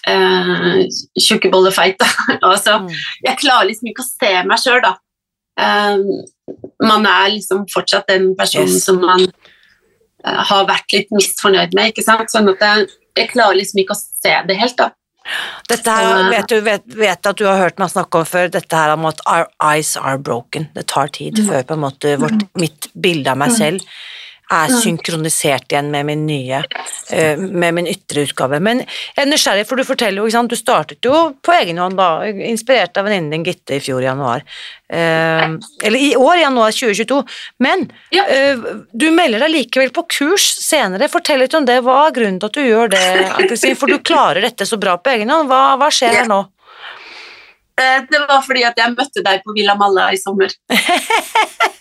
eh, tjukkebollefeit. feit. [laughs] altså, Mm. jeg klarer liksom ikke å se meg sjøl, da. Eh, man er liksom fortsatt den personen Yes. som man eh, har vært litt misfornøyd med, ikke sant. Sånn at jeg, jeg klarer liksom ikke å se det helt, da. Dette her vet du vet, vet at du har hørt meg snakke om før, dette her om at our eyes are broken. Det tar tid Mm. før på en måte vårt, mitt bilde av meg selv er synkronisert igjen med min nye, eh, med min ytre utgave. Men jeg er nysgjerrig, for du forteller jo, ikke sant, du startet jo på egen hånd da, inspirert av venninnen din Gitte i fjor i januar. Eh, eller i år, januar 2022. Men Ja. eh, du melder deg likevel på kurs senere. Fortell litt om det. Hva er grunnen til at du gjør det, Ann-Kristin? For du klarer dette så bra på egen hånd. Hva, hva skjer her nå? Det var fordi at jeg møtte deg på Villa Malla i sommer. [laughs]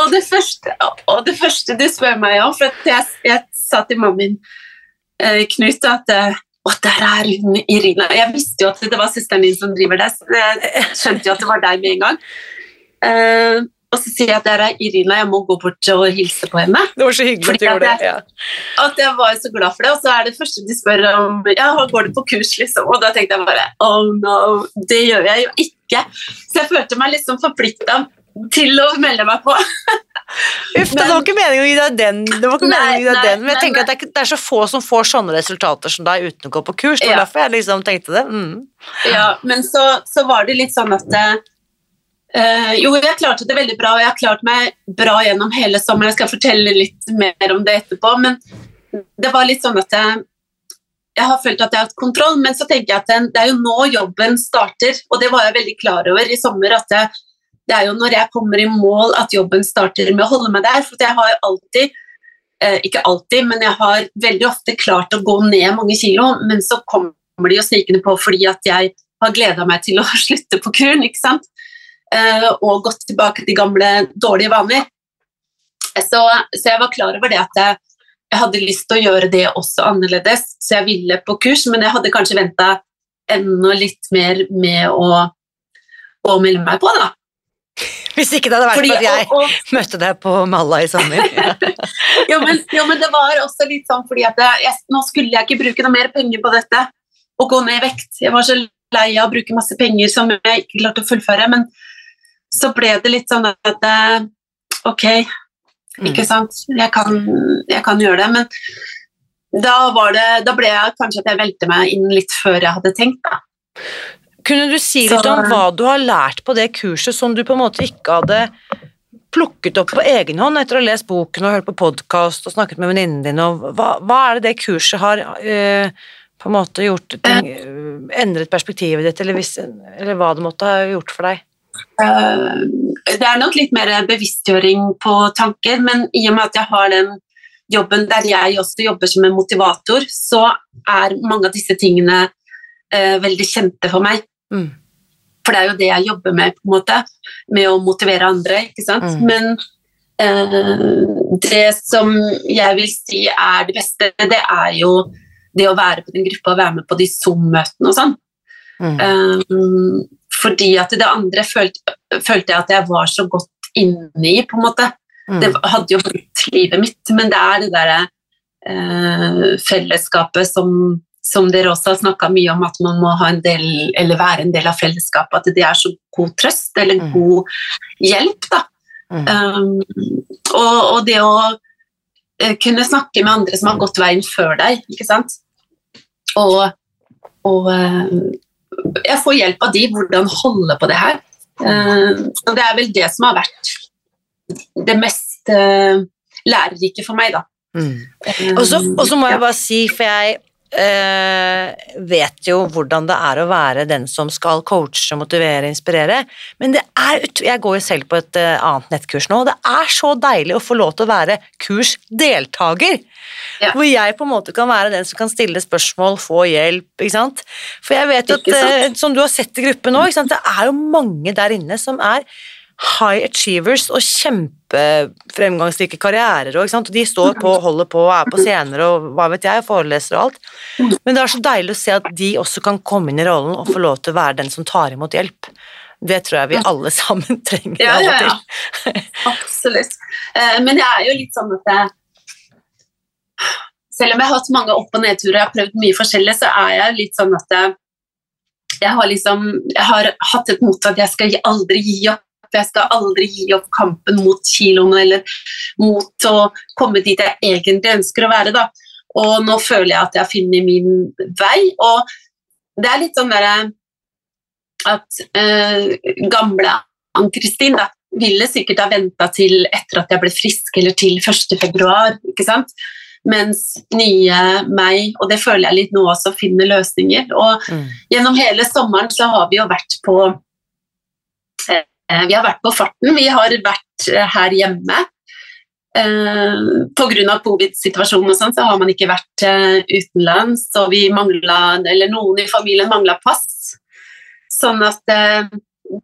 og, det første, og det første du spør meg om, for jeg, jeg sa til mamma min, eh, Knut, at eh, å, der er hun Irina. Jeg visste jo at det var søsteren din som driver det, så jeg skjønte jo at det var deg med en gang. Eh, og så sier jeg at der er Irina, jeg må gå bort og hilse på henne. Det var så hyggelig Fordi at du gjorde det. Ja. At jeg var så glad for det, og så er det første de spør om Ja, går du på kurs, liksom? Og da tenkte jeg bare Oh no, det gjør jeg jo ikke. Så jeg følte meg liksom forplikta til å melde meg på. [laughs] Uff, det var ikke meningen å gi deg den, det var ikke Nei, meningen å gi deg nei, den. men jeg men- tenker at det er, det er så få som får sånne resultater som deg uten å gå på kurs. Det var Ja. derfor jeg liksom tenkte det. Mm. Ja, men så, så var det litt sånn at eh, Jo, jeg klarte det veldig bra, og jeg har klart meg bra gjennom hele sommeren. Jeg skal fortelle litt mer om det etterpå, men det var litt sånn at jeg, jeg har følt at jeg har hatt kontroll, men så tenker jeg at det, det er jo nå jobben starter, og det var jeg veldig klar over i sommer. at det, det er jo når jeg kommer i mål at jobben starter med å holde meg der. For jeg har jo alltid, eh, ikke alltid, men jeg har veldig ofte klart å gå ned mange kilo, men så kommer de jo snikende på fordi at jeg har gleda meg til å [laughs] slutte på kuren, ikke sant? Eh, og gått tilbake til gamle dårlige vaner. Så, så jeg var klar over det at jeg, jeg hadde lyst til å gjøre det også annerledes, så jeg ville på kurs, men jeg hadde kanskje venta enda litt mer med å, å melde meg på, da. Hvis ikke det hadde vært Fordi, for at jeg og, [laughs] og, møtte deg på Malla i sommer. [laughs] jo, men, jo, men det var også litt sånn fordi at jeg, nå skulle jeg ikke bruke noe mer penger på dette og gå ned i vekt. Jeg var så lei av å bruke masse penger som jeg ikke klarte å fullføre. Men så ble det litt sånn at eh, ok, ikke sant, jeg kan, jeg kan gjøre det. Men da, var det, da ble jeg kanskje at jeg velte meg inn litt før jeg hadde tenkt. Da. Kunne du si litt om hva du har lært på det kurset som du på en måte ikke hadde plukket opp på egen hånd etter å ha lest boken og hørt på podkast og snakket med venninnen din, og hva, hva er det det kurset har eh, på en måte gjort ting, eh, endret perspektivet ditt, eller, hvis, eller hva det måtte ha gjort for deg? Eh, det er nok litt mer bevisstgjøring på tanker, men i og med at jeg har den jobben der jeg også jobber som en motivator, så er mange av disse tingene veldig kjente for meg. Mm. For det er jo det jeg jobber med, på en måte, med å motivere andre. ikke sant? Mm. Men eh, det som jeg vil si er det beste, det er jo det å være på den gruppa og være med på de Zoom-møtene og sånn. Mm. Um, fordi at det andre følte, følte jeg at jeg var så godt inne i, på en måte. Mm. Det hadde jo blitt livet mitt, men det er det derre eh, fellesskapet som, som dere også har snakka mye om, at man må ha en del, eller være en del av fellesskapet. At det er så god trøst, eller Mm. god hjelp, da. Mm. Um, og, og det å eh, kunne snakke med andre som har gått veien før deg, ikke sant. Og, og eh, jeg får hjelp av de, hvordan holde på det her. Uh, og det er vel det som har vært det mest eh, lærerike for meg, da. Mm. Eh, og så må jeg bare si, for jeg eh, vet jo hvordan det er å være den som skal coache, motivere, inspirere, men det er, jeg går jo selv på et eh, annet nettkurs nå, og det er så deilig å få lov til å være kursdeltaker, Ja. hvor jeg på en måte kan være den som kan stille spørsmål, få hjelp, ikke sant? For jeg vet at, sant? eh, som du har sett i gruppen nå, det er jo mange der inne som er high achievers og kjempefremgangsrike karrierer, og, og de står på, holder på, er på scener og hva vet jeg, foreleser og alt. Men det er så deilig å se at de også kan komme inn i rollen og få lov til å være den som tar imot hjelp. Det tror jeg vi alle sammen [laughs] trenger Ja, ja, ja, og til. [laughs] Absolutt. Eh, men jeg er jo litt sånn at jeg, selv om jeg har hatt mange opp- og nedturer, jeg har prøvd mye forskjellig, så er jeg litt sånn at jeg, jeg har liksom Jeg har hatt et motto at jeg skal aldri gi opp. Jeg skal aldri gi opp kampen mot kiloene eller mot å komme dit jeg egentlig ønsker å være. Da. Og nå føler jeg at jeg funnet min vei. Og det er litt sånn derre at eh, gamle Ann-Kristin ville sikkert ha venta til etter at jeg ble frisk, eller til 1. februar, ikke sant? Mens nye meg, og det føler jeg litt nå også, finner løsninger. Og Mm. gjennom hele sommeren så har vi jo vært på Vi har vært på farten, vi har vært eh, her hjemme. Eh, Pga. covid-situasjonen og sånn, så har man ikke vært eh, utenlands, og vi manglet, eller noen i familien mangla pass. Sånn at eh,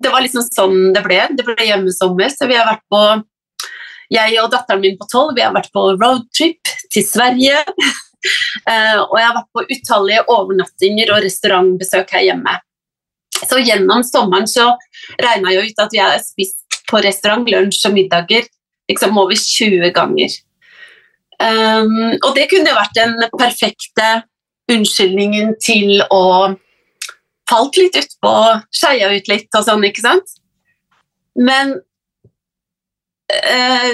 det var liksom sånn det ble. Det ble hjemmesommer, så vi har vært på Jeg og datteren min på tolv vi har vært på roadtrip til Sverige. [laughs] Eh, og jeg har vært på utallige overnattinger og restaurantbesøk her hjemme. Så gjennom sommeren så regna jeg ut at vi har spist på restaurant lunsj og middager liksom over 20 ganger. Um, og det kunne jo vært den perfekte unnskyldningen til å falt litt utpå, skeia ut litt og sånn, ikke sant? Men eh,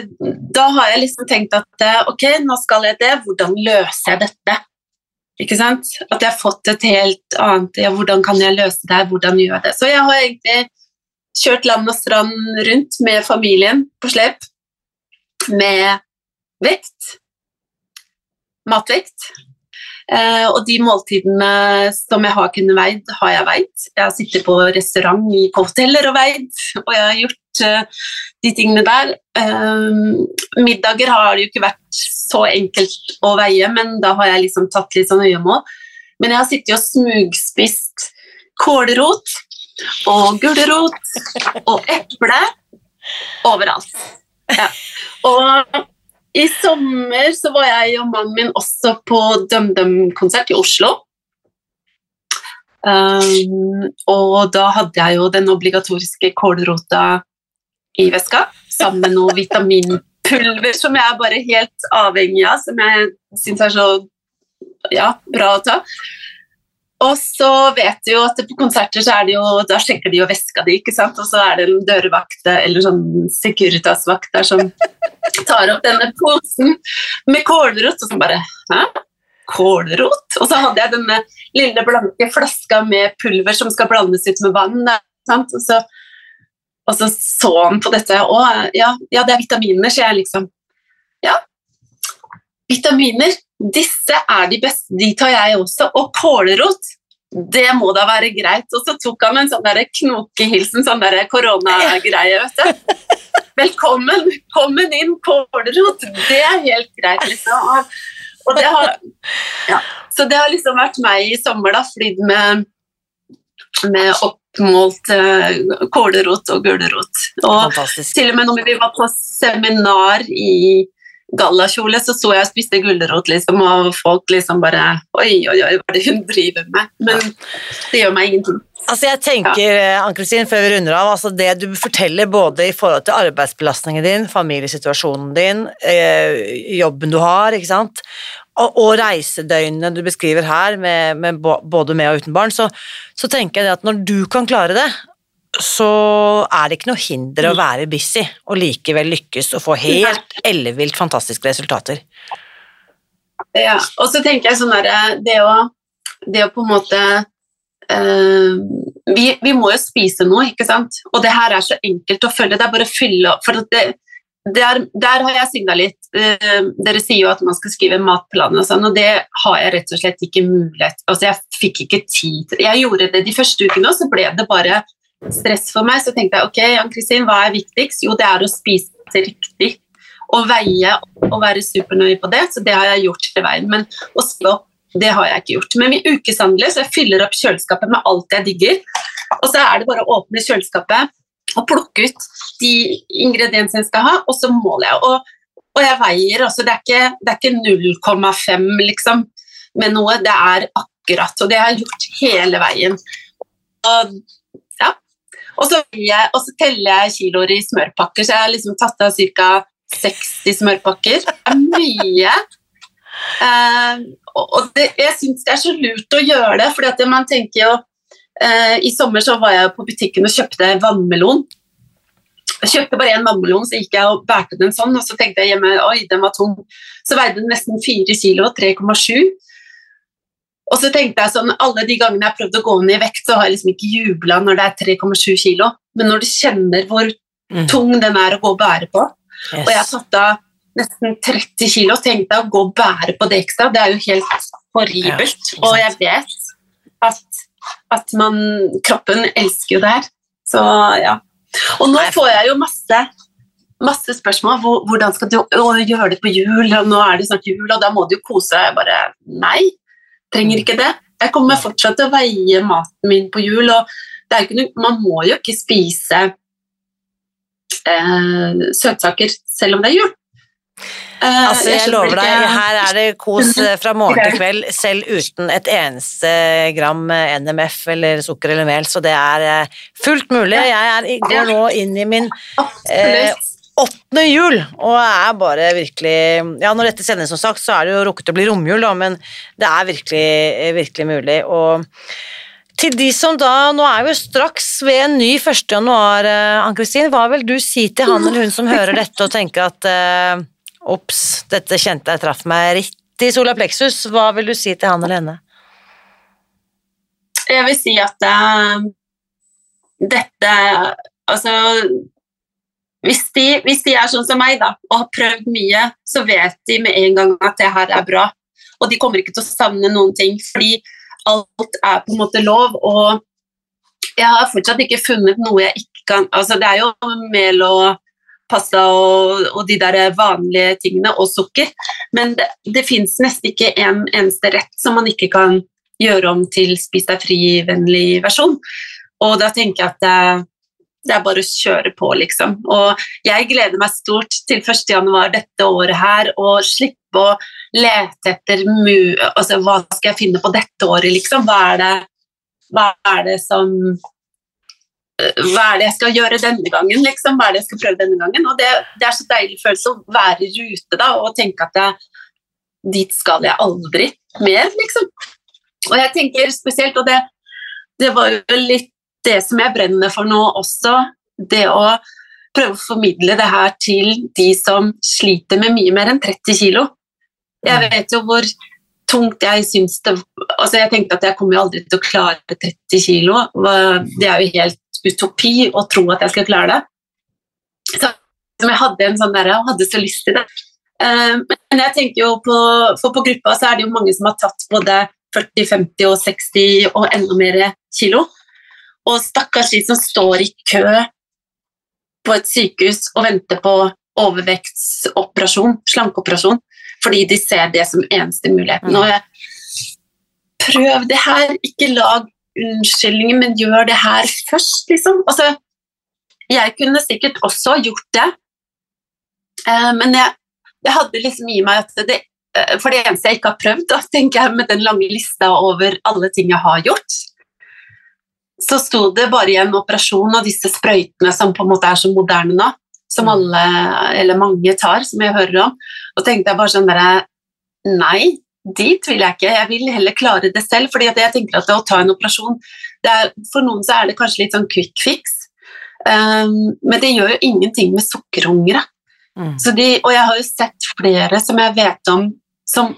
da har jeg liksom tenkt at eh, ok, nå skal jeg det, hvordan løser jeg dette? Ikke sant? At jeg har fått et helt annet ja, Hvordan kan jeg løse det her, hvordan gjør jeg det? Så jeg har egentlig kjørt land og strand rundt med familien på slep, med vekt, matvekt. Eh, og de måltidene som jeg har kunnet veid, har jeg veid. Jeg har sittet på restaurant i hoteller og veid, og jeg har gjort eh, de tingene der. Eh, middager har det jo ikke vært så enkelt å veie, men da har jeg liksom tatt litt sånn øyemål. Men jeg har sittet og smugspist kålrot og gulrot og eple overalt. Ja. Og i sommer så var jeg og mannen min også på DumDum-konsert i Oslo. Um, og da hadde jeg jo den obligatoriske kålrota i veska, sammen med noe vitaminpulver som jeg er bare helt avhengig av, som jeg syns er så ja, bra å ta. Og så vet du jo at på konserter så er det jo, da sjekker de jo veska di, ikke sant? og så er det en dørvakt eller sånn Securitas-vakt der som tar opp denne posen med kålrot, og så bare Hæ? Kålrot? Og så hadde jeg denne lille blanke flaska med pulver som skal blandes ut med vann. Sant? Og, så, og så så han på dette, og ja, ja, det er vitaminer, så jeg liksom Ja, vitaminer disse er de beste, de tar jeg også. Og kålrot, det må da være greit. Og så tok han en sånn der knokehilsen, sånn der koronagreie, vet du. Velkommen, velkommen inn, kålrot. Det er helt greit, liksom. Og det har, ja. Så det har liksom vært meg i sommer, da, flydd med, med oppmålt uh, kålrot og gulrot. Og Fantastisk. til og med når vi var på seminar i gallakjole, så så jeg og spiste gulrot, liksom, og folk liksom bare Oi, oi, oi, hva er det hun driver med? Men det gjør meg ingenting. Altså jeg tenker, ja. Ann-Kristin, før vi runder av, altså det du forteller både i forhold til arbeidsbelastningen din, familiesituasjonen din, eh, jobben du har, ikke sant, og, og reisedøgnene du beskriver her, med, med både med og uten barn, så, så tenker jeg at når du kan klare det, så er det ikke noe hinder å mm. være busy og likevel lykkes og få helt ellevilt fantastiske resultater. Ja, og så tenker jeg sånn derre det, det, å på en måte øh, vi, vi, må jo spise noe, ikke sant? Og det her er så enkelt å følge. Det er bare å fylle opp. For det, der, der, har jeg signa litt. Uh, dere sier jo at man skal skrive matplaner og sånn, og det har jeg rett og slett ikke mulighet Altså, jeg fikk ikke tid Jeg gjorde det de første ukene, og så ble det bare stress for meg, så tenkte jeg ok, Ann-Kristin, hva er viktigst? Jo, det er å spise riktig og veie og være supernøye på det, så det har jeg gjort til veien. Men å skrive opp, det har jeg ikke gjort. Men vi ukeshandler, så jeg fyller opp kjøleskapet med alt jeg digger. Og så er det bare å åpne kjøleskapet og plukke ut de ingrediensene jeg skal ha, og så måler jeg. Og, og jeg veier også, det er ikke, ikke 0,5 liksom med noe, det er akkurat. Og det har jeg gjort hele veien. Og og så, jeg, og så, teller jeg kiloer i smørpakker, så jeg har liksom tatt av ca. 60 smørpakker. Det er mye. Uh, og det, jeg syns det er så lurt å gjøre det, for man tenker jo I sommer så var jeg på butikken og kjøpte vannmelon. Jeg kjøpte bare én vannmelon, så gikk jeg og bærte den sånn, og så tenkte jeg hjemme oi, den var tung. Så veide den nesten 4 kilo, 3,7. Og så tenkte jeg sånn, Alle de gangene jeg har prøvd å gå ned i vekt, så har jeg liksom ikke jubla når det er 3,7 kilo, men når du kjenner hvor mm. tung den er å gå og bære på yes. Og jeg har tatt av nesten 30 kilo, tenkte jeg å gå og bære på det ekstra, det er jo helt horribelt. Ja, og jeg vet at, at man, kroppen elsker jo det her. Så ja. Og nå får jeg jo masse masse spørsmål. Hvordan skal du gjøre det på jul? og Nå er det snart jul, og da må du jo kose. Jeg bare Nei, trenger ikke det. Jeg kommer fortsatt til å veie maten min på jul, og noe, man må jo ikke spise eh, søtsaker selv om det er jul. Eh, altså, jeg, jeg lover deg, her er det kos [laughs] eh, fra morgen til kveld, selv uten et eneste gram NMF eller sukker eller mel, så det er eh, fullt mulig. Jeg går nå inn i min eh, åttende jul, og er bare virkelig Ja, når dette sendes, som sagt, så er det jo rukket å bli romjul, da, men det er virkelig, virkelig mulig. Og Til de som da, Nå er vi jo straks ved en ny 1. januar, eh, Ann-Kristin. Hva vil du si til han eller hun som hører [laughs] dette og tenker at eh, ops, dette kjente jeg traff meg rett i sola plexus. Hva vil du si til han eller henne? Jeg vil si at uh, dette Altså hvis de, hvis de, er sånn som meg da, og har prøvd mye, så vet de med en gang at det her er bra. Og de kommer ikke til å savne noen ting, fordi alt er på en måte lov. Og jeg har fortsatt ikke funnet noe jeg ikke kan Altså, det er jo mel og pasta og, og, de der vanlige tingene, og sukker, men det, det fins nesten ikke en eneste rett som man ikke kan gjøre om til spis deg fri-vennlig versjon. Og da tenker jeg at det, det, er bare å kjøre på, liksom. Og jeg gleder meg stort til 1. januar dette året her, og slippe å lete etter mu... Altså, hva skal jeg finne på dette året, liksom? Hva er det, hva er det som hva er det jeg skal gjøre denne gangen, liksom? Hva er det jeg skal prøve denne gangen? Og det, det er så deilig følelse å være i rute da, og tenke at jeg, dit skal jeg aldri mer, liksom. Og jeg tenker spesielt, og det, det var jo litt det som jeg brenner for nå også, det å prøve å formidle det her til de som sliter med mye mer enn 30 kg. Jeg mm. vet jo hvor tungt jeg syns det altså Jeg tenkte at jeg kommer jo aldri til å klare 30 kg. Det er jo helt utopi å tro at jeg skal klare det. Så jeg hadde en sånn der, jeg hadde så lyst til det. Eh, men jeg tenker jo på, for på gruppa så er det jo mange som har tatt både 40, 50 og 60 og enda mer kilo. Og stakkars de som står i kø på et sykehus og venter på overvektsoperasjon, slankeoperasjon, fordi de ser det som eneste muligheten. Mm. Og jeg prøv det her, ikke lag unnskyldninger, men gjør det her først, liksom. Altså, jeg kunne sikkert også gjort det, uh, men jeg, jeg, hadde liksom i meg at det, uh, For det eneste jeg ikke har prøvd, da, tenker jeg med den lange lista over alle ting jeg har gjort, så sto det bare igjen operasjon og disse sprøytene som på en måte er så moderne nå, som alle, eller mange tar, som jeg hører om. Og tenkte jeg bare sånn derre Nei, dit vil jeg ikke. Jeg vil heller klare det selv. fordi jeg tenker at det å ta en operasjon er, For noen så er det kanskje litt sånn quick fix, um, men det gjør jo ingenting med sukkerhungre. Mm. De, og jeg har jo sett flere som jeg vet om, som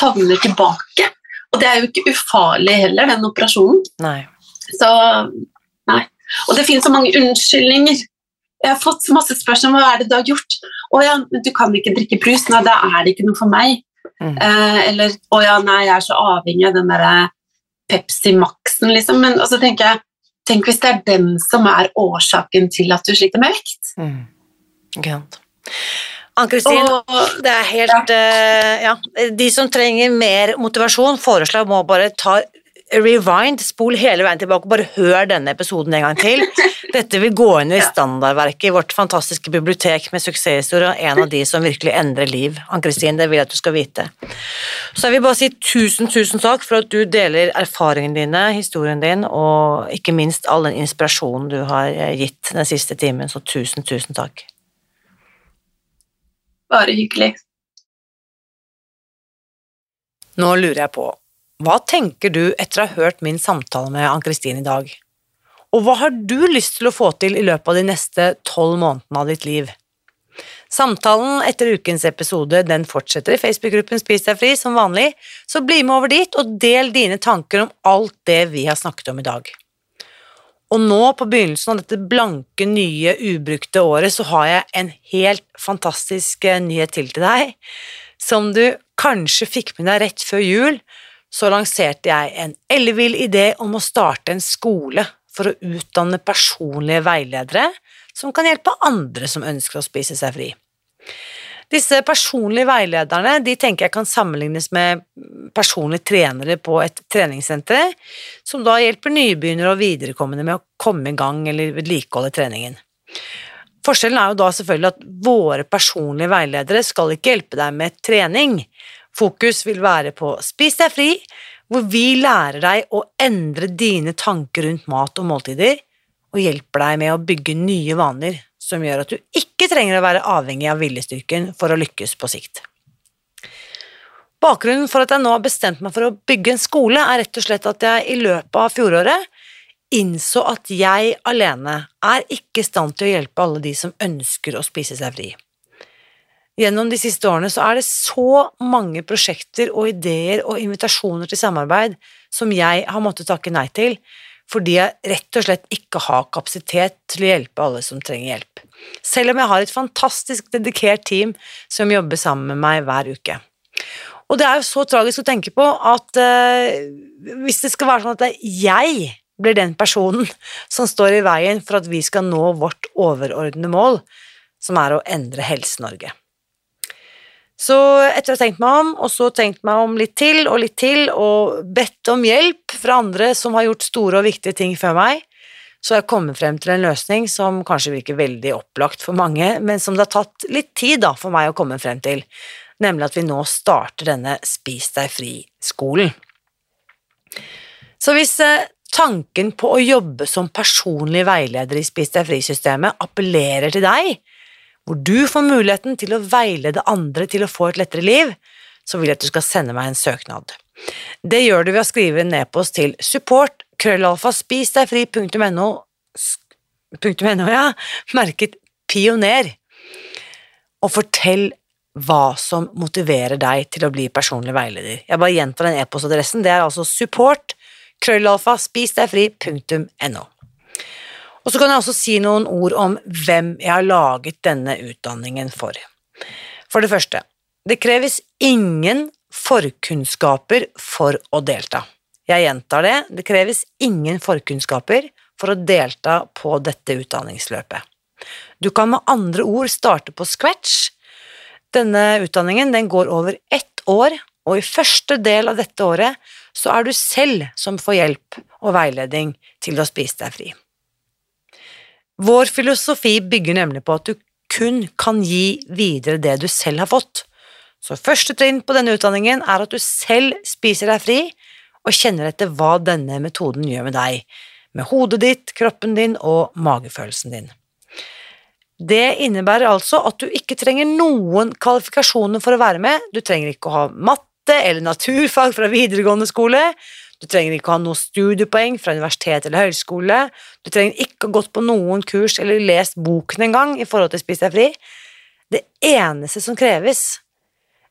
havner tilbake. Og det er jo ikke ufarlig heller, den operasjonen. Nei. Så Nei. Og det finnes så mange unnskyldninger. Jeg har fått masse spørsmål om hva er det du har gjort. Å ja, du kan ikke drikke brus. Nei, da er det ikke noe for meg. Mm. Eh, eller 'Å ja, nei, jeg er så avhengig av den derre Pepsi Max-en', liksom. Men så tenker jeg Tenk hvis det er den som er årsaken til at du sliter med vekt. Mm. Ann-Kristin, det er helt ja. Uh, ja. De som trenger mer motivasjon, foreslår må bare ta rewind, spol hele veien tilbake og bare hør denne episoden en gang til. [laughs] Dette vil gå inn i standardverket i vårt fantastiske bibliotek med suksesshistorie, og en av de som virkelig endrer liv. Ann-Kristin, det vil jeg at du skal vite. Så jeg vil bare si tusen, tusen takk for at du deler erfaringene dine, historien din, og ikke minst all den inspirasjonen du har gitt den siste timen, så tusen, tusen takk. Bare hyggelig. Nå lurer jeg på hva tenker du etter å ha hørt min samtale med Ann-Kristin i dag? Og hva har du lyst til å få til i løpet av de neste tolv månedene av ditt liv? Samtalen etter ukens episode den fortsetter i Facebook-gruppen Spis deg fri som vanlig, så bli med over dit og del dine tanker om alt det vi har snakket om i dag. Og nå på begynnelsen av dette blanke, nye, ubrukte året så har jeg en helt fantastisk eh, nyhet til til deg, som du kanskje fikk med deg rett før jul, så lanserte jeg en ellevill idé om å starte en skole for å utdanne personlige veiledere som kan hjelpe andre som ønsker å spise seg fri. Disse personlige veilederne de tenker jeg kan sammenlignes med personlige trenere på et treningssenter, som da hjelper nybegynnere og viderekommende med å komme i gang eller vedlikeholde treningen. Forskjellen er jo da selvfølgelig at våre personlige veiledere skal ikke hjelpe deg med trening, Fokus vil være på Spis deg fri, hvor vi lærer deg å endre dine tanker rundt mat og måltider, og hjelper deg med å bygge nye vaner som gjør at du ikke trenger å være avhengig av viljestyrken for å lykkes på sikt. Bakgrunnen for at jeg nå har bestemt meg for å bygge en skole, er rett og slett at jeg i løpet av fjoråret innså at jeg alene er ikke i stand til å hjelpe alle de som ønsker å spise seg fri. Gjennom de siste årene så er det så mange prosjekter og ideer og invitasjoner til samarbeid som jeg har måttet takke nei til, fordi jeg rett og slett ikke har kapasitet til å hjelpe alle som trenger hjelp. Selv om jeg har et fantastisk dedikert team som jobber sammen med meg hver uke. Og det er jo så tragisk å tenke på at uh, hvis det skal være sånn at jeg blir den personen som står i veien for at vi skal nå vårt overordnede mål, som er å endre Helse-Norge. Så etter å ha tenkt meg om, og så tenkt meg om litt til og litt til, og bedt om hjelp fra andre som har gjort store og viktige ting før meg, så har jeg kommet frem til en løsning som kanskje virker veldig opplagt for mange, men som det har tatt litt tid da, for meg å komme frem til nemlig at vi nå starter denne Spis deg fri-skolen. Så hvis eh, tanken på å jobbe som personlig veileder i Spis deg fri-systemet appellerer til deg, hvor du får muligheten til å veilede andre til å få et lettere liv, så vil jeg at du skal sende meg en søknad. Det gjør du ved å skrive en e-post til support krøllalfa spisdegfri.no ja, merket pioner, og fortell hva som motiverer deg til å bli personlig veileder. Jeg bare gjentar den e-postadressen. Det er altså support krøllalfa. Og så kan jeg også si noen ord om hvem jeg har laget denne utdanningen for. For det første, det kreves ingen forkunnskaper for å delta. Jeg gjentar det, det kreves ingen forkunnskaper for å delta på dette utdanningsløpet. Du kan med andre ord starte på scratch denne utdanningen den går over ett år, og i første del av dette året så er du selv som får hjelp og veiledning til å spise deg fri. Vår filosofi bygger nemlig på at du kun kan gi videre det du selv har fått. Så første trinn på denne utdanningen er at du selv spiser deg fri og kjenner etter hva denne metoden gjør med deg, med hodet ditt, kroppen din og magefølelsen din. Det innebærer altså at du ikke trenger noen kvalifikasjoner for å være med. Du trenger ikke å ha matte eller naturfag fra videregående skole. Du trenger ikke å ha noe studiepoeng fra universitet eller høyskole. Du trenger ikke å ha gått på noen kurs eller lest boken engang i forhold til Spis deg fri. Det eneste som kreves,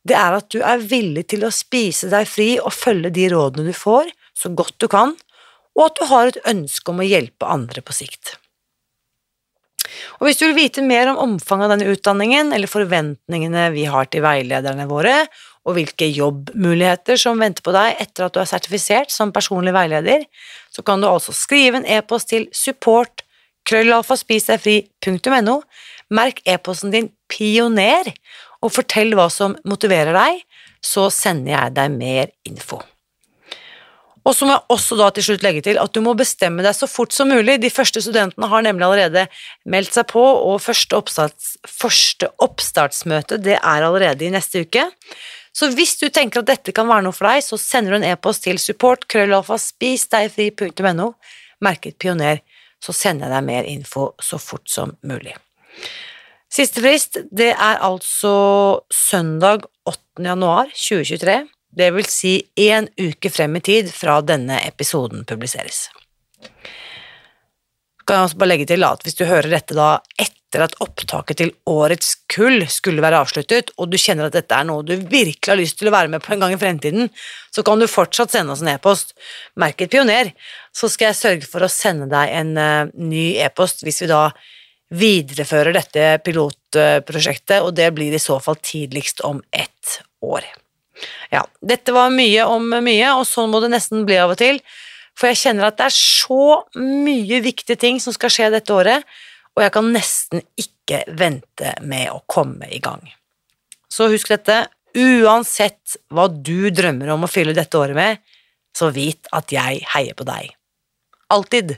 det er at du er villig til å spise deg fri og følge de rådene du får, så godt du kan, og at du har et ønske om å hjelpe andre på sikt. Og hvis du vil vite mer om omfanget av denne utdanningen, eller forventningene vi har til veilederne våre, og hvilke jobbmuligheter som venter på deg etter at du er sertifisert som personlig veileder, så kan du altså skrive en e-post til support krøllalfaspisdegfri.no, merk e-posten din pioner, og fortell hva som motiverer deg, så sender jeg deg mer info. Og så må jeg også da til slutt legge til at du må bestemme deg så fort som mulig. De første studentene har nemlig allerede meldt seg på, og første, oppstarts, første oppstartsmøte det er allerede i neste uke. Så hvis du tenker at dette kan være noe for deg, så sender du en e-post til support krøllalfa spisdegfri.no, merket pioner, så sender jeg deg mer info så fort som mulig. Siste frist, det er altså søndag 8. januar 2023. Det vil si én uke frem i tid fra denne episoden publiseres. Kan jeg også bare legge til at Hvis du hører dette da etter at opptaket til årets kull skulle være avsluttet, og du kjenner at dette er noe du virkelig har lyst til å være med på en gang i fremtiden, så kan du fortsatt sende oss en e-post. Merket pioner, så skal jeg sørge for å sende deg en uh, ny e-post hvis vi da viderefører dette pilotprosjektet, og det blir i så fall tidligst om ett år. Ja, dette var mye om mye, og sånn må det nesten bli av og til. For jeg kjenner at det er så mye viktige ting som skal skje dette året, og jeg kan nesten ikke vente med å komme i gang. Så husk dette, uansett hva du drømmer om å fylle dette året med, så vit at jeg heier på deg. Alltid.